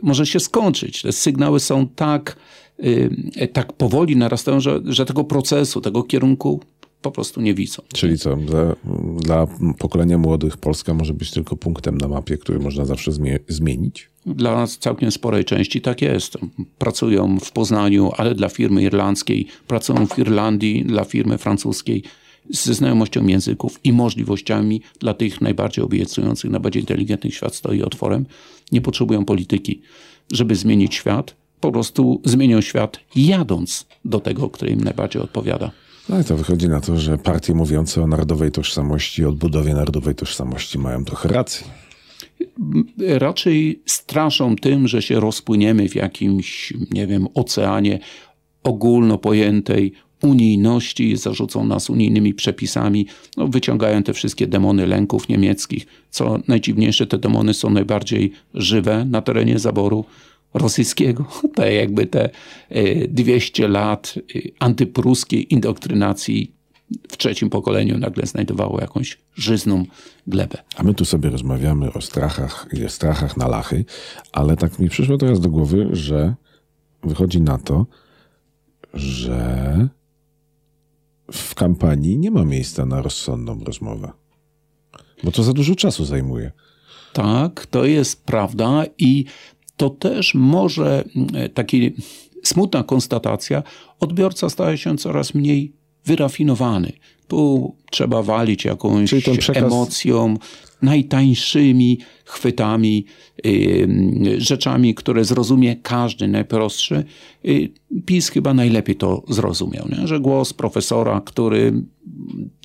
może się skończyć. Te sygnały są tak, y, tak powoli narastają, że, że tego procesu, tego kierunku po prostu nie widzą. Czyli co? Dla, dla pokolenia młodych Polska może być tylko punktem na mapie, który można zawsze zmie- zmienić? Dla nas całkiem sporej części tak jest. Pracują w Poznaniu, ale dla firmy irlandzkiej, pracują w Irlandii dla firmy francuskiej ze znajomością języków i możliwościami dla tych najbardziej obiecujących, najbardziej inteligentnych świat stoi otworem. Nie potrzebują polityki, żeby zmienić świat. Po prostu zmienią świat jadąc do tego, który im najbardziej odpowiada. No i to wychodzi na to, że partie mówiące o narodowej tożsamości, odbudowie narodowej tożsamości mają trochę racji. raczej straszą tym, że się rozpłyniemy w jakimś, nie wiem, oceanie ogólno pojętej unijności, zarzucą nas unijnymi przepisami, no, wyciągają te wszystkie demony lęków niemieckich. Co najdziwniejsze, te demony są najbardziej żywe na terenie zaboru rosyjskiego. Te jakby te e, 200 lat e, antypruskiej indoktrynacji w trzecim pokoleniu nagle znajdowało jakąś żyzną glebę. A my tu sobie rozmawiamy o strachach i strachach na lachy, ale tak mi przyszło teraz do głowy, że wychodzi na to, że w kampanii nie ma miejsca na rozsądną rozmowę. Bo to za dużo czasu zajmuje. Tak, to jest prawda i to też może mm, taki smutna konstatacja, odbiorca staje się coraz mniej wyrafinowany. Tu trzeba walić jakąś przekaz- emocją, najtańszymi chwytami, y, rzeczami, które zrozumie każdy, najprostszy. Y, PiS chyba najlepiej to zrozumiał, nie? że głos profesora, który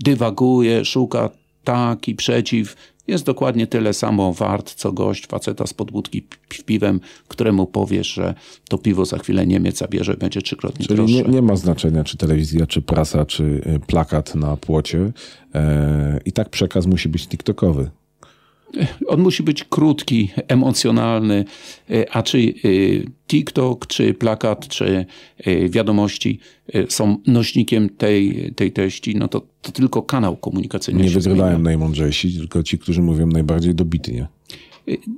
dywaguje, szuka tak i przeciw, jest dokładnie tyle samo wart, co gość faceta z podbudki pi- piwem, któremu powiesz, że to piwo za chwilę Niemiec zabierze, będzie trzykrotnie Czyli droższe. nie, nie ma znaczenia, czy telewizja, czy prasa, czy y, plakat na płocie. E, I tak przekaz musi być TikTokowy. On musi być krótki, emocjonalny, y, a czy y, TikTok, czy plakat, czy y, wiadomości są nośnikiem tej, tej treści, no to, to tylko kanał komunikacyjny Nie zmienia. najmądrzejsi, tylko ci, którzy mówią najbardziej dobitnie.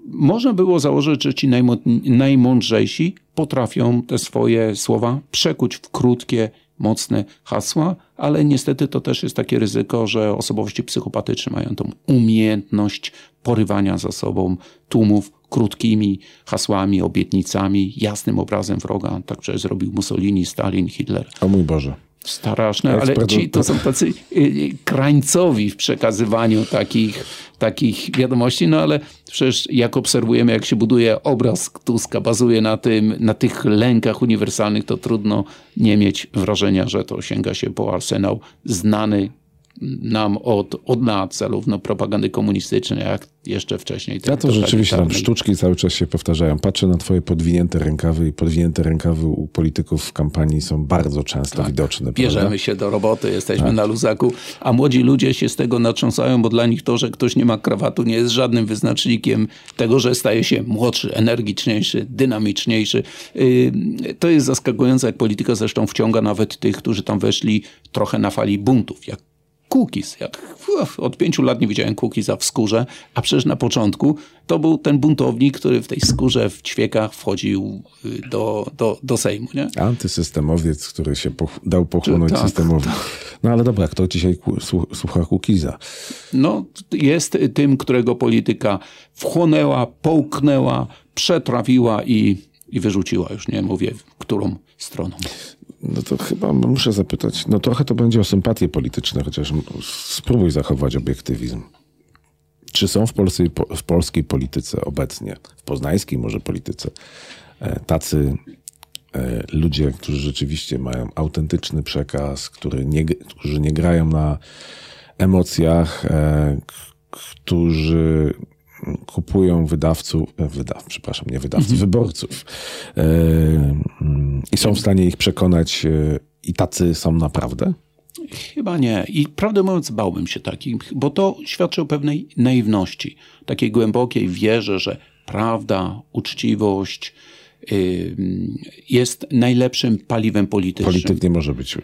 Można było założyć, że ci najmądrzejsi potrafią te swoje słowa przekuć w krótkie, mocne hasła, ale niestety to też jest takie ryzyko, że osobowości psychopatyczne mają tą umiejętność porywania za sobą tłumów krótkimi hasłami, obietnicami, jasnym obrazem wroga. Tak przecież zrobił Mussolini, Stalin, Hitler. O mój Boże. Straszne, ale ci to są tacy y, y, krańcowi w przekazywaniu takich, takich wiadomości, no ale przecież jak obserwujemy, jak się buduje obraz Tuska, bazuje na tym, na tych lękach uniwersalnych, to trudno nie mieć wrażenia, że to sięga się po arsenał znany nam od, od lat, zarówno propagandy komunistycznej, jak jeszcze wcześniej. Ja to rzeczywiście tam sztuczki cały czas się powtarzają. Patrzę na twoje podwinięte rękawy i podwinięte rękawy u polityków w kampanii są bardzo często widoczne. prawda? Bierzemy się do roboty, jesteśmy na luzaku, a młodzi ludzie się z tego natrząsają, bo dla nich to, że ktoś nie ma krawatu, nie jest żadnym wyznacznikiem tego, że staje się młodszy, energiczniejszy, dynamiczniejszy. Yy, To jest zaskakujące, jak polityka zresztą wciąga nawet tych, którzy tam weszli trochę na fali buntów, jak Cookies. Jak uf, od pięciu lat nie widziałem Cookiesa w skórze, a przecież na początku to był ten buntownik, który w tej skórze, w ćwiekach wchodził y, do, do, do Sejmu. Nie? Antysystemowiec, który się poch- dał pochłonąć Tak, systemowi. No ale dobra, kto dzisiaj słucha Kukiza? No, jest tym, którego polityka wchłonęła, połknęła, przetrawiła i, i wyrzuciła. Już nie mówię, którą stroną. No to chyba muszę zapytać, no trochę to będzie o sympatie polityczne, chociaż spróbuj zachować obiektywizm. Czy są w, Polsce, w polskiej polityce obecnie, w poznańskiej może polityce, e, tacy e, ludzie, którzy rzeczywiście mają autentyczny przekaz, który nie, którzy nie grają na emocjach, e, którzy kupują wydawców, wydaw, przepraszam, nie wydawców, mhm. wyborców i są w stanie ich przekonać i tacy są naprawdę? Chyba nie. I prawdę mówiąc, bałbym się takich, bo to świadczy o pewnej naiwności, takiej głębokiej wierze, że prawda, uczciwość jest najlepszym paliwem politycznym. Polityk nie może być yy,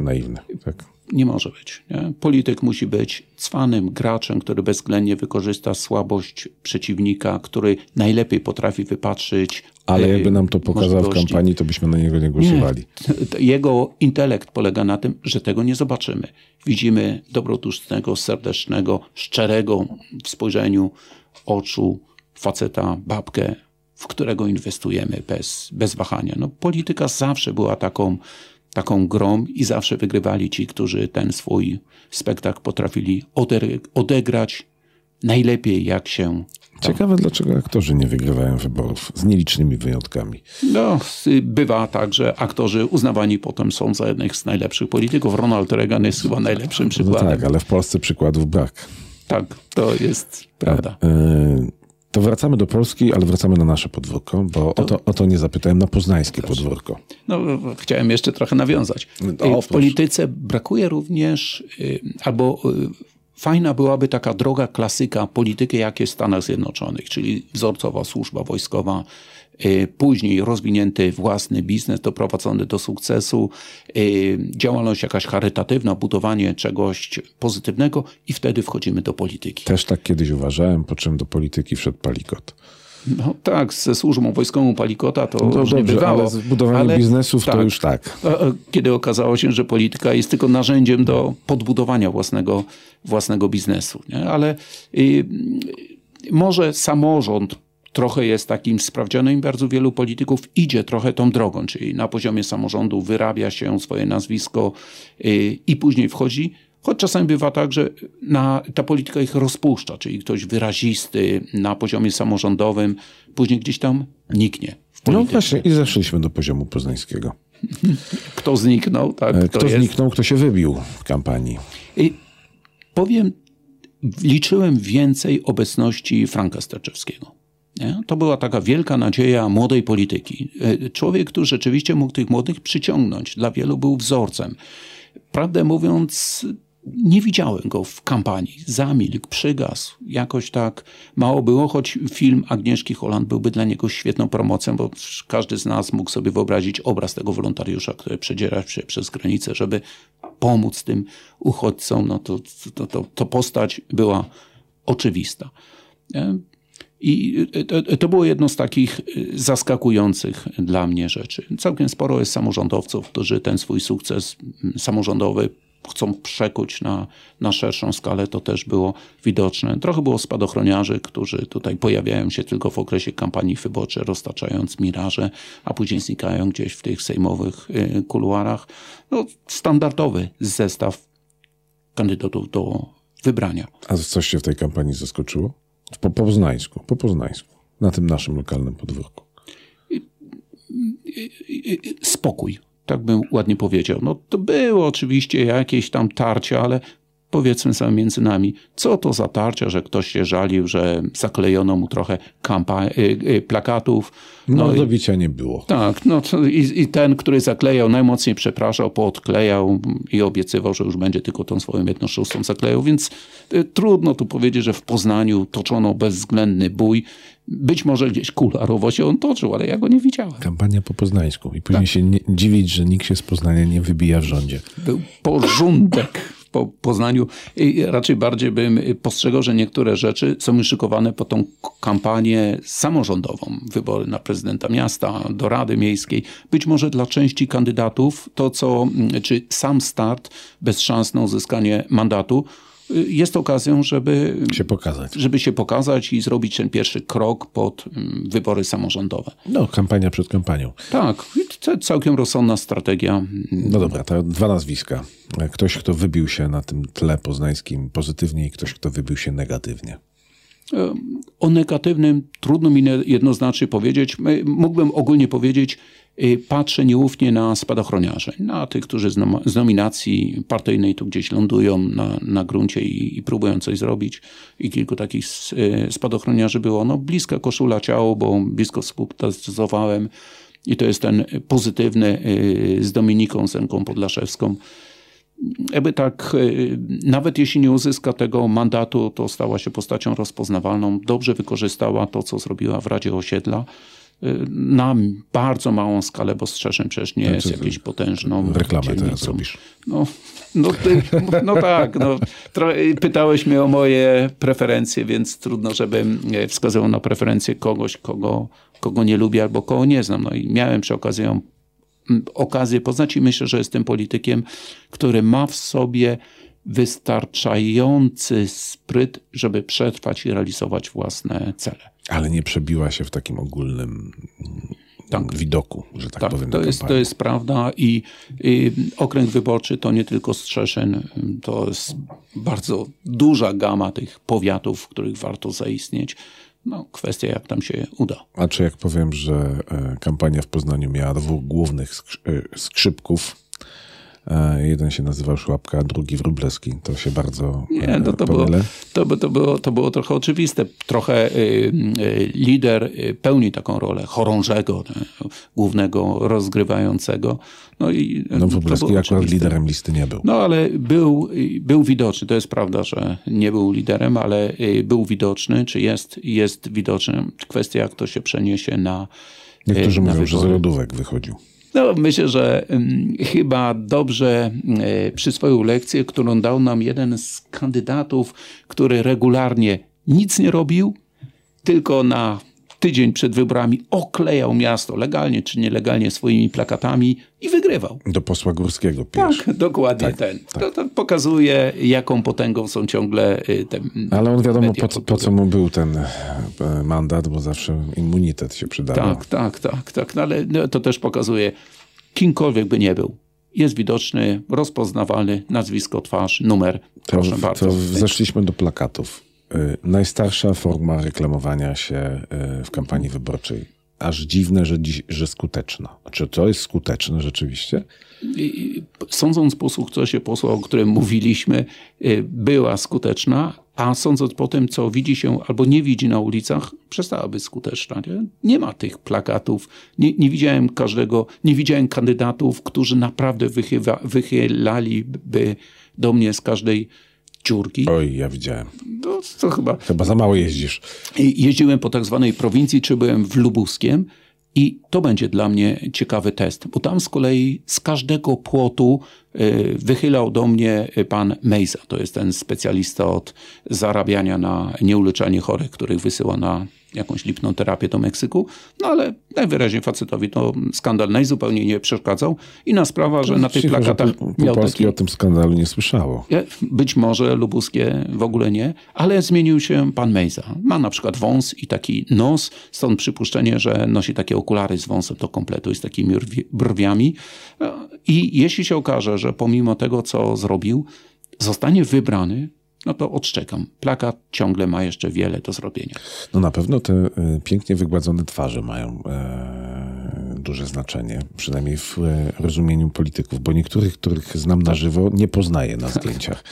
naiwny. Tak? Nie może być. Nie? Polityk musi być cwanym graczem, który bezwzględnie wykorzysta słabość przeciwnika, który najlepiej potrafi wypatrzyć. Ale e, jakby nam to pokazał w kampanii, to byśmy na niego nie głosowali. Nie. Jego intelekt polega na tym, że tego nie zobaczymy. Widzimy dobrodusznego, serdecznego, szczerego w spojrzeniu oczu faceta, babkę, w którego inwestujemy bez, bez wahania. No, polityka zawsze była taką taką grą i zawsze wygrywali ci, którzy ten swój spektakl potrafili odegrać najlepiej, jak się. Tam. Ciekawe, dlaczego aktorzy nie wygrywają wyborów, z nielicznymi wyjątkami. No, bywa tak, że aktorzy uznawani potem są za jednych z najlepszych polityków. Ronald Reagan jest chyba najlepszym przykładem. No tak, ale w Polsce przykładów brak. Tak, to jest prawda. E, e, to wracamy do Polski, ale wracamy na nasze podwórko, bo to... o, to, o to nie zapytałem, na poznańskie Proszę. podwórko. No, chciałem jeszcze trochę nawiązać. No, w polityce brakuje również, y, albo y, fajna byłaby taka droga klasyka polityki, jak jest w Stanach Zjednoczonych, czyli wzorcowa służba wojskowa, Y, później rozwinięty własny biznes doprowadzony do sukcesu, y, działalność jakaś charytatywna, budowanie czegoś pozytywnego i wtedy wchodzimy do polityki. Też tak kiedyś uważałem, po czym do polityki wszedł Palikot. No tak, ze służbą wojskową Palikota to no dobrze, nie bywało. Ale z budowaniem ale, biznesów tak, to już tak. Kiedy okazało się, że polityka jest tylko narzędziem do podbudowania własnego, własnego biznesu. Nie? Ale y, może samorząd trochę jest takim sprawdzionym i bardzo wielu polityków idzie trochę tą drogą, czyli na poziomie samorządu wyrabia się swoje nazwisko y, i później wchodzi. Choć czasami bywa tak, że na, ta polityka ich rozpuszcza, czyli ktoś wyrazisty na poziomie samorządowym później gdzieś tam niknie. No właśnie i zeszliśmy do poziomu poznańskiego. Kto zniknął? Tak, e, kto, kto zniknął, kto się wybił w kampanii? I powiem, liczyłem więcej obecności Franka Sterczewskiego. Nie? To była taka wielka nadzieja młodej polityki. E, człowiek, który rzeczywiście mógł tych młodych przyciągnąć, dla wielu był wzorcem. Prawdę mówiąc, nie widziałem go w kampanii. Zamilkł, przygasł. Jakoś tak mało było, choć film Agnieszki Holland byłby dla niego świetną promocją, bo każdy z nas mógł sobie wyobrazić obraz tego wolontariusza, który przedziera się przez granicę, żeby pomóc tym uchodźcom. No to, to, to, to postać była oczywista. I to, to, było jedno z takich y, zaskakujących dla mnie rzeczy. Całkiem sporo jest samorządowców, którzy ten swój sukces samorządowy chcą przekuć na, na szerszą skalę, to też było widoczne. Trochę było spadochroniarzy, którzy tutaj pojawiają się tylko w okresie kampanii wyborczej, roztaczając miraże, a później znikają gdzieś w tych sejmowych y, kuluarach. No, standardowy zestaw kandydatów do wybrania. A coś się w tej kampanii zaskoczyło? Po poznańsku, po poznańsku, na tym naszym lokalnym podwórku. Spokój, tak bym ładnie powiedział. No to było oczywiście jakieś tam tarcia, ale powiedzmy sobie między nami, co to za tarcia, że ktoś się żalił, że zaklejono mu trochę kampa- y, y, plakatów. No, no do bicia nie było. Tak, no i, i, ten, który zaklejał, najmocniej przepraszał, poodklejał i obiecywał, że już będzie tylko tą swoją jedną szóstą zaklejał, więc y, trudno tu powiedzieć, że w Poznaniu toczono bezwzględny bój. Być może gdzieś kularowo się on toczył, ale ja go nie widziałem. Kampania po poznańsku i później tak. się nie, dziwić, że nikt się z Poznania nie wybija w rządzie. Był porządek po Poznaniu. I raczej bardziej bym postrzegał, że niektóre rzeczy są szykowane po tą kampanię samorządową. Wybory na prezydenta miasta, do Rady Miejskiej. Być może dla części kandydatów to, co, czy sam start bez szans na uzyskanie mandatu, jest okazją, żeby się pokazać. żeby się pokazać i zrobić ten pierwszy krok pod mm, wybory samorządowe. No, kampania przed kampanią. Tak, całkiem rozsądna strategia. No dobra, to dwa nazwiska. Ktoś, kto wybił się na tym tle poznańskim pozytywnie i ktoś, kto wybił się negatywnie. O negatywnym trudno mi jednoznacznie powiedzieć. Mógłbym ogólnie powiedzieć, y, patrzę nieufnie na spadochroniarzy, na tych, którzy z nominacji partyjnej tu gdzieś lądują na, na gruncie i, i próbują coś zrobić. I kilku takich y, spadochroniarzy było. No, bliska koszula ciało, bo blisko współpracowałem i to jest ten pozytywny y, z Dominiką Zenką Podlaszewską jakby tak, y, nawet jeśli nie uzyska tego mandatu, to stała się postacią rozpoznawalną. Dobrze wykorzystała to, co zrobiła w Radzie Osiedla y, na bardzo małą skalę, bo Strzeszyn przecież nie jest jakieś potężną Reklamę dzielnicą. teraz robisz. No, no, ty, no tak, no, pytałeś mnie o moje preferencje, więc trudno, żebym e, wskazywał na preferencję kogoś, kogo, kogo nie lubię albo kogo nie znam. No i miałem przy okazji ją okazję poznać i myślę, że jestem politykiem, który ma w sobie wystarczający spryt, żeby przetrwać i realizować własne cele. Ale nie przebiła się w takim ogólnym tak. widoku, że tak, tak powiem. To jest, to jest prawda i, i okręg wyborczy to nie tylko Strzeszyn, to jest bardzo duża gama tych powiatów, w których warto zaistnieć. No, kwestia jak tam się uda. A czy jak powiem, że e, kampania w Poznaniu miała dwóch głównych e, skrzypków, Jeden się nazywał Szłapka, a drugi Wróblewski. To się bardzo Nie, no to, było, to, to, było, to było trochę oczywiste. Trochę y, y, lider y, pełni taką rolę chorążego, głównego rozgrywającego. No, i no Wróblewski akurat oczywiste. liderem listy nie był. No ale był, był widoczny. To jest prawda, że nie był liderem, ale był widoczny. Czy jest, jest widoczny? Kwestia jak to się przeniesie na Niektórzy na mówią, wybory. że z lodówek wychodził. No, myślę, że um, chyba dobrze e, przyswoił lekcję, którą dał nam jeden z kandydatów, który regularnie nic nie robił, tylko na tydzień przed wyborami oklejał miasto legalnie czy nielegalnie swoimi plakatami i wygrywał. Do posła Górskiego pisz. Tak, dokładnie tak, ten. Tak. To, to, pokazuje, jaką potęgą są ciągle y, te Ale on wiadomo, po, po, co mu był ten e, mandat, bo zawsze immunitet się przydawał. Tak, tak, tak. tak. No, ale no, to też pokazuje, kimkolwiek by nie był, jest widoczny, rozpoznawalny, nazwisko, twarz, numer. Proszę to, bardzo. To zeszliśmy do plakatów. Y, najstarsza forma reklamowania się y, w kampanii wyborczej. Aż dziwne, że, dziś, że skuteczna. Czy to jest skuteczne rzeczywiście? Sądząc po sukcesie posła, o którym mówiliśmy, y, była skuteczna, a sądząc po tym, co widzi się albo nie widzi na ulicach, przestała być skuteczna. Nie, nie ma tych plakatów. Nie, nie, widziałem każdego, nie widziałem kandydatów, którzy naprawdę wychywa, wychylaliby do mnie z każdej Oj, ja widziałem. No, to chyba... Chyba za mało jeździsz. Jeździłem po tak zwanej prowincji, czy byłem w Lubuskiem i to będzie dla mnie ciekawy test, bo tam z kolei z każdego płotu y, wychylał do mnie pan Mejza. To jest ten specjalista od zarabiania na nieuleczanie chorych, których wysyła na jakąś lipną terapię do Meksyku, no ale najwyraźniej facetowi to skandal najzupełniej nie przeszkadzał. Inna sprawa, że na tych Cicho, plakatach po, po miał taki... o tym skandalu nie słyszało. Być może lubuskie w ogóle nie, ale zmienił się pan Mejza. Ma na przykład wąs i taki nos, stąd przypuszczenie, że nosi takie okulary z wąsem do kompletu i z takimi brwiami. I jeśli się okaże, że pomimo tego, co zrobił, zostanie wybrany, no to odszczekam. Plakat ciągle ma jeszcze wiele do zrobienia. No na pewno te y, pięknie wygładzone twarze mają e, duże znaczenie, przynajmniej w e, rozumieniu polityków, bo niektórych, których znam na żywo, nie poznaję na zdjęciach.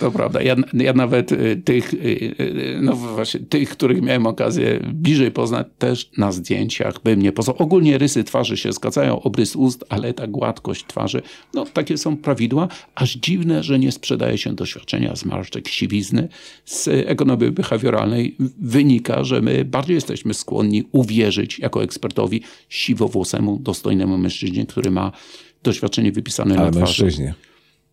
To prawda. Ja, ja nawet y, tych, y, y, no właśnie, tych, których miałem okazję bliżej poznać, też na zdjęciach bym nie poznał. Ogólnie rysy twarzy się zgadzają, obrys ust, ale ta gładkość twarzy, no takie są prawidła. Aż dziwne, że nie sprzedaje się doświadczenia zmarszczek, siwizny. Z ekonomii behawioralnej wynika, że my bardziej jesteśmy skłonni uwierzyć jako ekspertowi siwowłosemu, dostojnemu mężczyźnie, który ma doświadczenie wypisane ale na twarzy. Mężczyźnie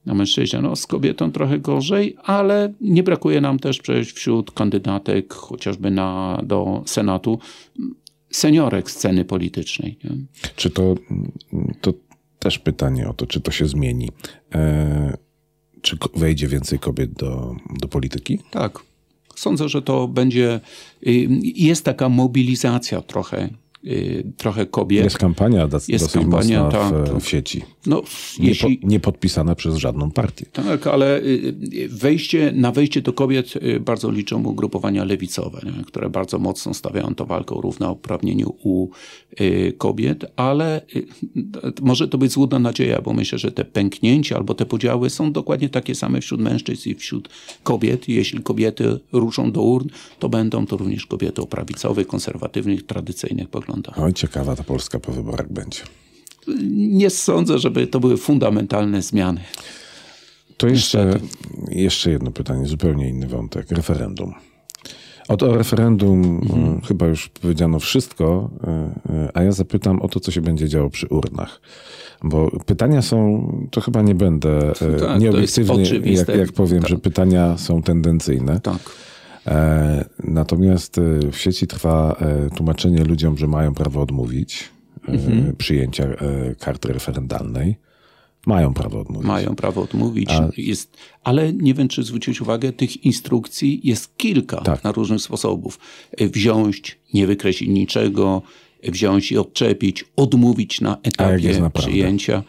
na mężczyźnie. No, z kobietą trochę gorzej, ale nie brakuje nam też przecież wśród kandydatek, chociażby na, do Senatu, seniorek sceny politycznej. Nie? Czy to, to też pytanie o to, czy to się zmieni? E, czy wejdzie więcej kobiet do, do polityki? Tak. Sądzę, że to będzie. Jest taka mobilizacja trochę trochę kobiet. Jest kampania do, Jest dosyć kampania, mocna w, tak. w sieci. No, Nie, jeśli, po, nie podpisana przez żadną partię. Tak, ale y, y, wejście, na wejście do kobiet y, bardzo liczą ugrupowania lewicowe, nie? które bardzo mocno stawiają to walkę o równouprawnieniu u y, kobiet, ale y, może to być złudna nadzieja, bo myślę, że te pęknięcia albo te podziały są dokładnie takie same wśród mężczyzn i wśród kobiet. Jeśli kobiety ruszą do urn, to będą to również kobiety o prawicowych, konserwatywnych, tradycyjnych poglądach. Oj, ciekawa ta Polska po wyborach będzie. Nie sądzę, żeby to były fundamentalne zmiany. To jeszcze, jeszcze jedno pytanie, zupełnie inny wątek. Referendum. O to referendum Mhm. y, chyba już powiedziano wszystko, y, y, a ja zapytam o to, co się będzie działo przy urnach. Bo pytania są, to chyba nie będę nieobiektywny, jak, jak powiem, Tak. że pytania są tendencyjne. Tak. E, natomiast e, w sieci trwa e, tłumaczenie ludziom, że mają prawo odmówić Mhm. przyjęcia karty referendalnej. Mają prawo odmówić. Mają prawo odmówić, jest, ale nie wiem, czy zwrócić uwagę, tych instrukcji jest kilka Tak. na różnych sposobów. Wziąć, nie wykreślić niczego, wziąć i odczepić, odmówić na etapie przyjęcia.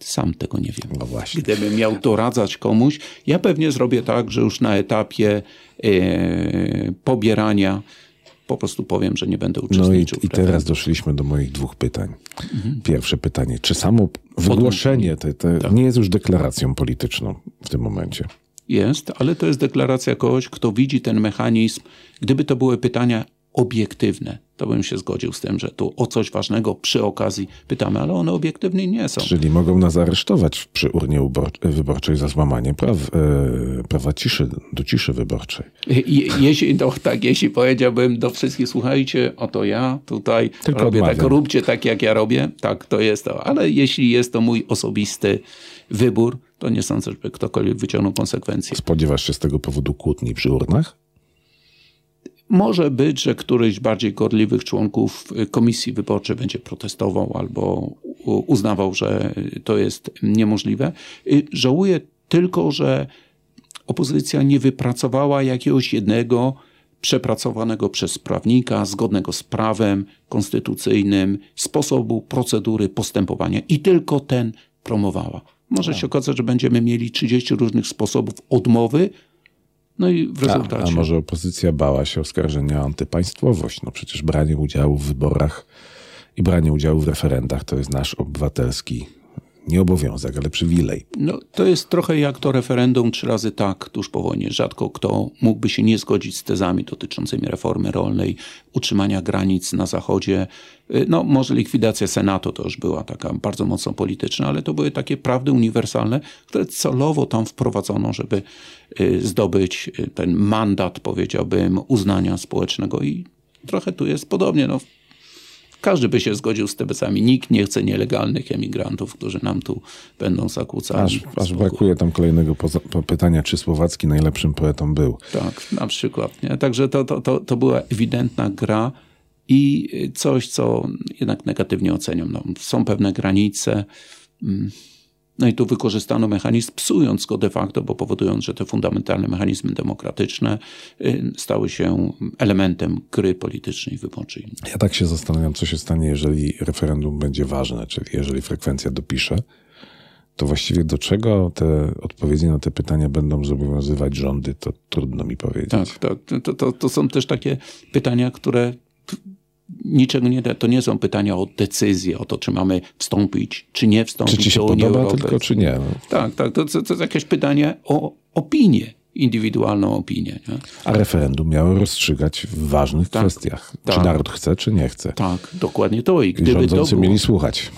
Sam tego nie wiem. No właśnie. Gdybym miał doradzać komuś, ja pewnie zrobię tak, że już na etapie e, pobierania po prostu powiem, że nie będę No i, uczestniczył. i teraz doszliśmy do moich dwóch pytań. Mhm. Pierwsze pytanie. Czy samo wygłoszenie te, te Tak. nie jest już deklaracją polityczną w tym momencie? Jest, ale to jest deklaracja kogoś, kto widzi ten mechanizm. Gdyby to były pytania obiektywne, to bym się zgodził z tym, że tu o coś ważnego przy okazji pytamy, ale one obiektywne nie są. Czyli mogą nas aresztować przy urnie wyborczej za złamanie praw, e, prawa ciszy, do ciszy wyborczej. Je, jeśli, no, tak, jeśli powiedziałbym do wszystkich, słuchajcie, oto ja tutaj Tylko robię tak, odmawiam. róbcie tak, jak ja robię, tak, to jest to. Ale jeśli jest to mój osobisty wybór, to nie sądzę, żeby ktokolwiek wyciągnął konsekwencje. Spodziewasz się z tego powodu kłótni przy urnach? Może być, że któryś z bardziej gorliwych członków y, komisji wyborczej będzie protestował albo uznawał, że to jest niemożliwe. Y, Żałuję tylko, że opozycja nie wypracowała jakiegoś jednego przepracowanego przez prawnika, zgodnego z prawem konstytucyjnym sposobu, procedury postępowania i tylko ten promowała. Może się okazać, że będziemy mieli 30 różnych sposobów odmowy, no i w A, rezultacie. a może opozycja bała się oskarżenia o antypaństwowość? No przecież branie udziału w wyborach i branie udziału w referendach to jest nasz obywatelski nie obowiązek, ale przywilej. No, to jest trochę jak to referendum trzy razy tak tuż po wojnie. Rzadko kto mógłby się nie zgodzić z tezami dotyczącymi reformy rolnej, utrzymania granic na zachodzie. Y, No, może likwidacja Senatu to już była taka bardzo mocno polityczna, ale to były takie prawdy uniwersalne, które celowo tam wprowadzono, żeby y, zdobyć y, ten mandat, powiedziałbym, uznania społecznego i trochę tu jest podobnie. No, każdy by się zgodził z tezami. Nikt nie chce nielegalnych emigrantów, którzy nam tu będą zakłócali. Aż, aż brakuje tam kolejnego pytania, czy Słowacki najlepszym poetą był. Tak, na przykład. Nie? Także to, to, to, to była ewidentna gra i coś, co jednak negatywnie oceniam. No, są pewne granice. No i tu wykorzystano mechanizm, psując go de facto, bo powodując, że te fundamentalne mechanizmy demokratyczne y, stały się elementem gry politycznej wyborczej. Ja tak się zastanawiam, co się stanie, jeżeli referendum będzie ważne, czyli jeżeli frekwencja dopisze, to właściwie do czego te odpowiedzi na te pytania będą zobowiązywać rządy, to trudno mi powiedzieć. Tak, tak. To, to, to są też takie pytania, które niczego nie da. To nie są pytania o decyzję, o to, czy mamy wstąpić, czy nie wstąpić Czy ci się do Unii podoba Europejskiej. tylko, czy nie? Tak, tak. To, to, to jest jakieś pytanie o opinię, indywidualną opinię. Nie? A referendum miało rozstrzygać w ważnych Tak, kwestiach. Czy tak. naród chce, czy nie chce. Tak, dokładnie to. I I gdyby to rządzący było, mieli słuchać.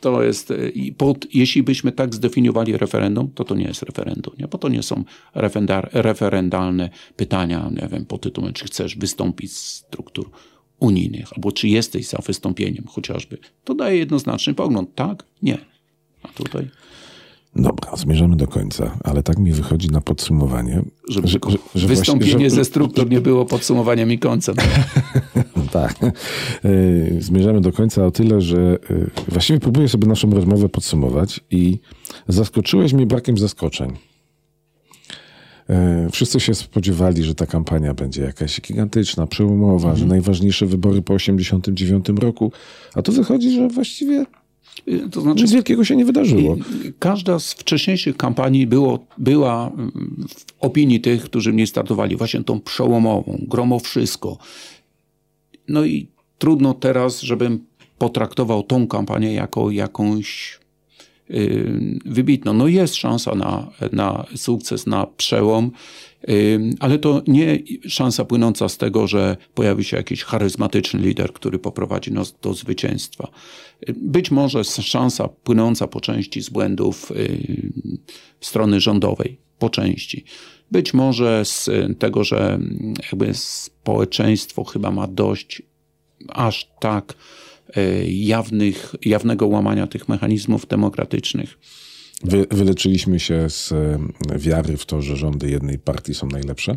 to jest, e, i pod, jeśli byśmy tak zdefiniowali referendum, to to nie jest referendum, nie? bo to nie są referendalne pytania, nie wiem, pod tytułem, czy chcesz wystąpić z struktur unijnych, albo czy jesteś za wystąpieniem chociażby. To daje jednoznaczny pogląd, tak, nie. A tutaj, Dobra, zmierzamy do końca, ale tak mi wychodzi na podsumowanie, żeby że, że, że wystąpienie właśnie- że- ze struktur nie było podsumowaniem i końcem. Tak. Yy, Zmierzamy do końca o tyle, że yy, właściwie próbuję sobie naszą rozmowę podsumować i zaskoczyłeś mnie brakiem zaskoczeń. E, wszyscy się spodziewali, że ta kampania będzie jakaś gigantyczna, przełomowa, że najważniejsze wybory po 89 roku, a tu wychodzi, że właściwie To znaczy, nic wielkiego się nie wydarzyło. Każda z wcześniejszych kampanii było, była mm, w opinii tych, którzy mnie startowali, właśnie tą przełomową, gromo wszystko. No i trudno teraz, żebym potraktował tą kampanię jako jakąś wybitną. No jest szansa na, na sukces, na przełom, y, ale to nie szansa płynąca z tego, że pojawi się jakiś charyzmatyczny lider, który poprowadzi nas do zwycięstwa. Y, Być może szansa płynąca po części z błędów y, strony rządowej, po części. Być może z tego, że jakby społeczeństwo chyba ma dość aż tak y, jawnych, jawnego łamania tych mechanizmów demokratycznych. Wy, wyleczyliśmy się z e, wiary w to, że rządy jednej partii są najlepsze.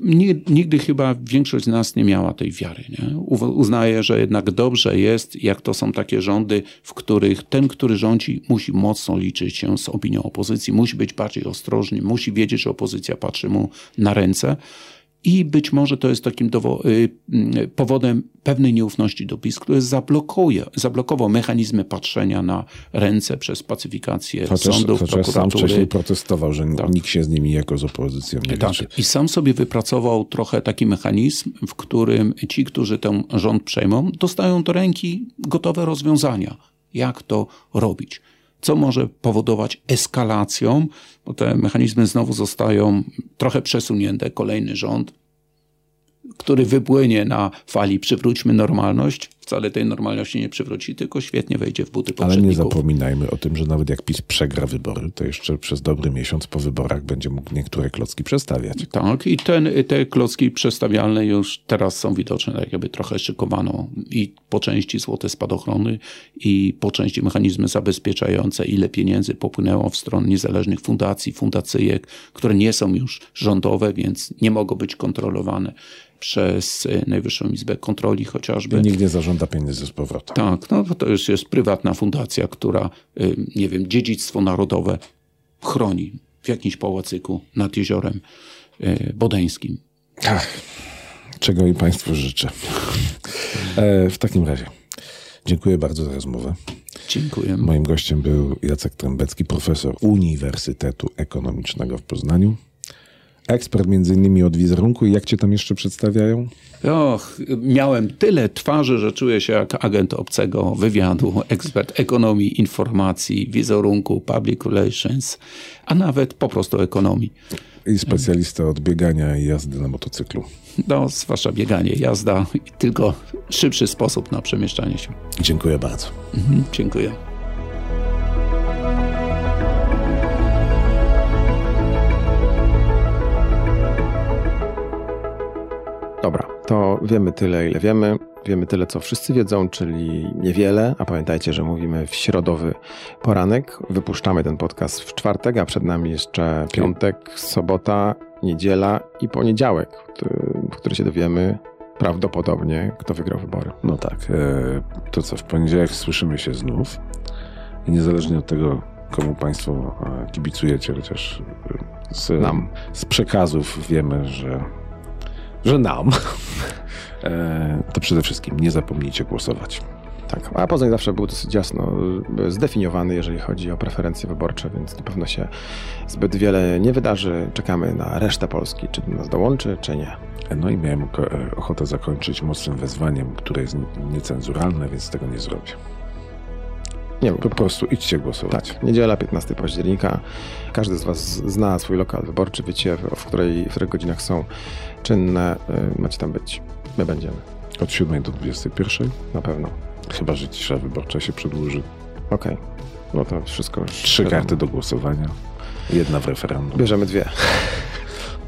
Ni- Nigdy chyba większość z nas nie miała tej wiary. Nie? U- Uznaje, że jednak dobrze jest, jak to są takie rządy, w których ten, który rządzi, musi mocno liczyć się z opinią opozycji, musi być bardziej ostrożny, musi wiedzieć, że opozycja patrzy mu na ręce. I być może to jest takim y, y, powodem pewnej nieufności do PiS, który zablokuje, zablokował mechanizmy patrzenia na ręce przez pacyfikację Chociaż, sądów, chociaż sam prokuratury. wcześniej protestował, że Tak. nikt się z nimi jako z opozycją nie Tak. liczy. I sam sobie wypracował trochę taki mechanizm, w którym ci, którzy ten rząd przejmą, dostają do ręki gotowe rozwiązania, jak to robić. Co może powodować eskalacją, bo te mechanizmy znowu zostają trochę przesunięte. Kolejny rząd, który wypłynie na fali. Przywróćmy normalność, wcale tej normalności nie przywróci, tylko świetnie wejdzie w buty Ale nie poprzedników. zapominajmy o tym, że nawet jak PiS przegra wybory, to jeszcze przez dobry miesiąc po wyborach będzie mógł niektóre klocki przestawiać. Tak, i ten, te klocki przestawialne już teraz są widoczne, tak jakby trochę szykowano i po części złote spadochrony i po części mechanizmy zabezpieczające, ile pieniędzy popłynęło w stronę niezależnych fundacji, fundacyjek, które nie są już rządowe, więc nie mogą być kontrolowane przez Najwyższą Izbę Kontroli chociażby. Nikt nie zażąda pieniędzy z powrotem. Tak, no to już jest prywatna fundacja, która, y, nie wiem, dziedzictwo narodowe chroni w jakimś pałacyku nad jeziorem y, bodeńskim. Czego i Państwu życzę. E, w takim razie dziękuję bardzo za rozmowę. Dziękuję. Moim gościem był Jacek Trębecki, profesor Uniwersytetu Ekonomicznego w Poznaniu. Ekspert między innymi od wizerunku i jak cię tam jeszcze przedstawiają? Och, miałem tyle twarzy, że czuję się jak agent obcego wywiadu, ekspert ekonomii, informacji, wizerunku, public relations, a nawet po prostu ekonomii. I specjalista od biegania i jazdy na motocyklu. No, zwłaszcza bieganie, jazda, tylko szybszy sposób na przemieszczanie się. Dziękuję bardzo. Mhm, dziękuję. To wiemy tyle, ile wiemy. Wiemy tyle, co wszyscy wiedzą, czyli niewiele, a pamiętajcie, że mówimy w środowy poranek. Wypuszczamy ten podcast w czwartek, a przed nami jeszcze piątek, sobota, niedziela i poniedziałek, w który się dowiemy prawdopodobnie, kto wygrał wybory. No tak. E, to co, w poniedziałek słyszymy się znów. I niezależnie od tego, komu Państwo e, kibicujecie, chociaż e, z, Nam. z przekazów wiemy, że, że nam, e, to przede wszystkim nie zapomnijcie głosować. Tak, a Poznań zawsze był dosyć jasno y, zdefiniowany, jeżeli chodzi o preferencje wyborcze, więc na pewno się zbyt wiele nie wydarzy. Czekamy na resztę Polski, czy do nas dołączy, czy nie. No i miałem e, ochotę zakończyć mocnym wezwaniem, które jest nie- niecenzuralne, więc tego nie zrobię. Nie Po prostu idźcie głosować. Tak, niedziela 15 października. Każdy z Was zna swój lokal wyborczy, wiecie w której, w których godzinach są czynne. y, Macie tam być. My będziemy, Od 7 do 21, na pewno. chyba że cisza wyborcza się przedłuży. Okej, no to wszystko już. Trzy wiadomo. karty do głosowania, jedna w referendum. Bierzemy dwie.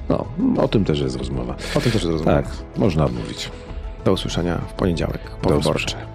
No, o tym też jest rozmowa. O tym też zrozumiałem. Tak, można odmówić. Do usłyszenia w poniedziałek, po Do wyborcze. usłyszenia.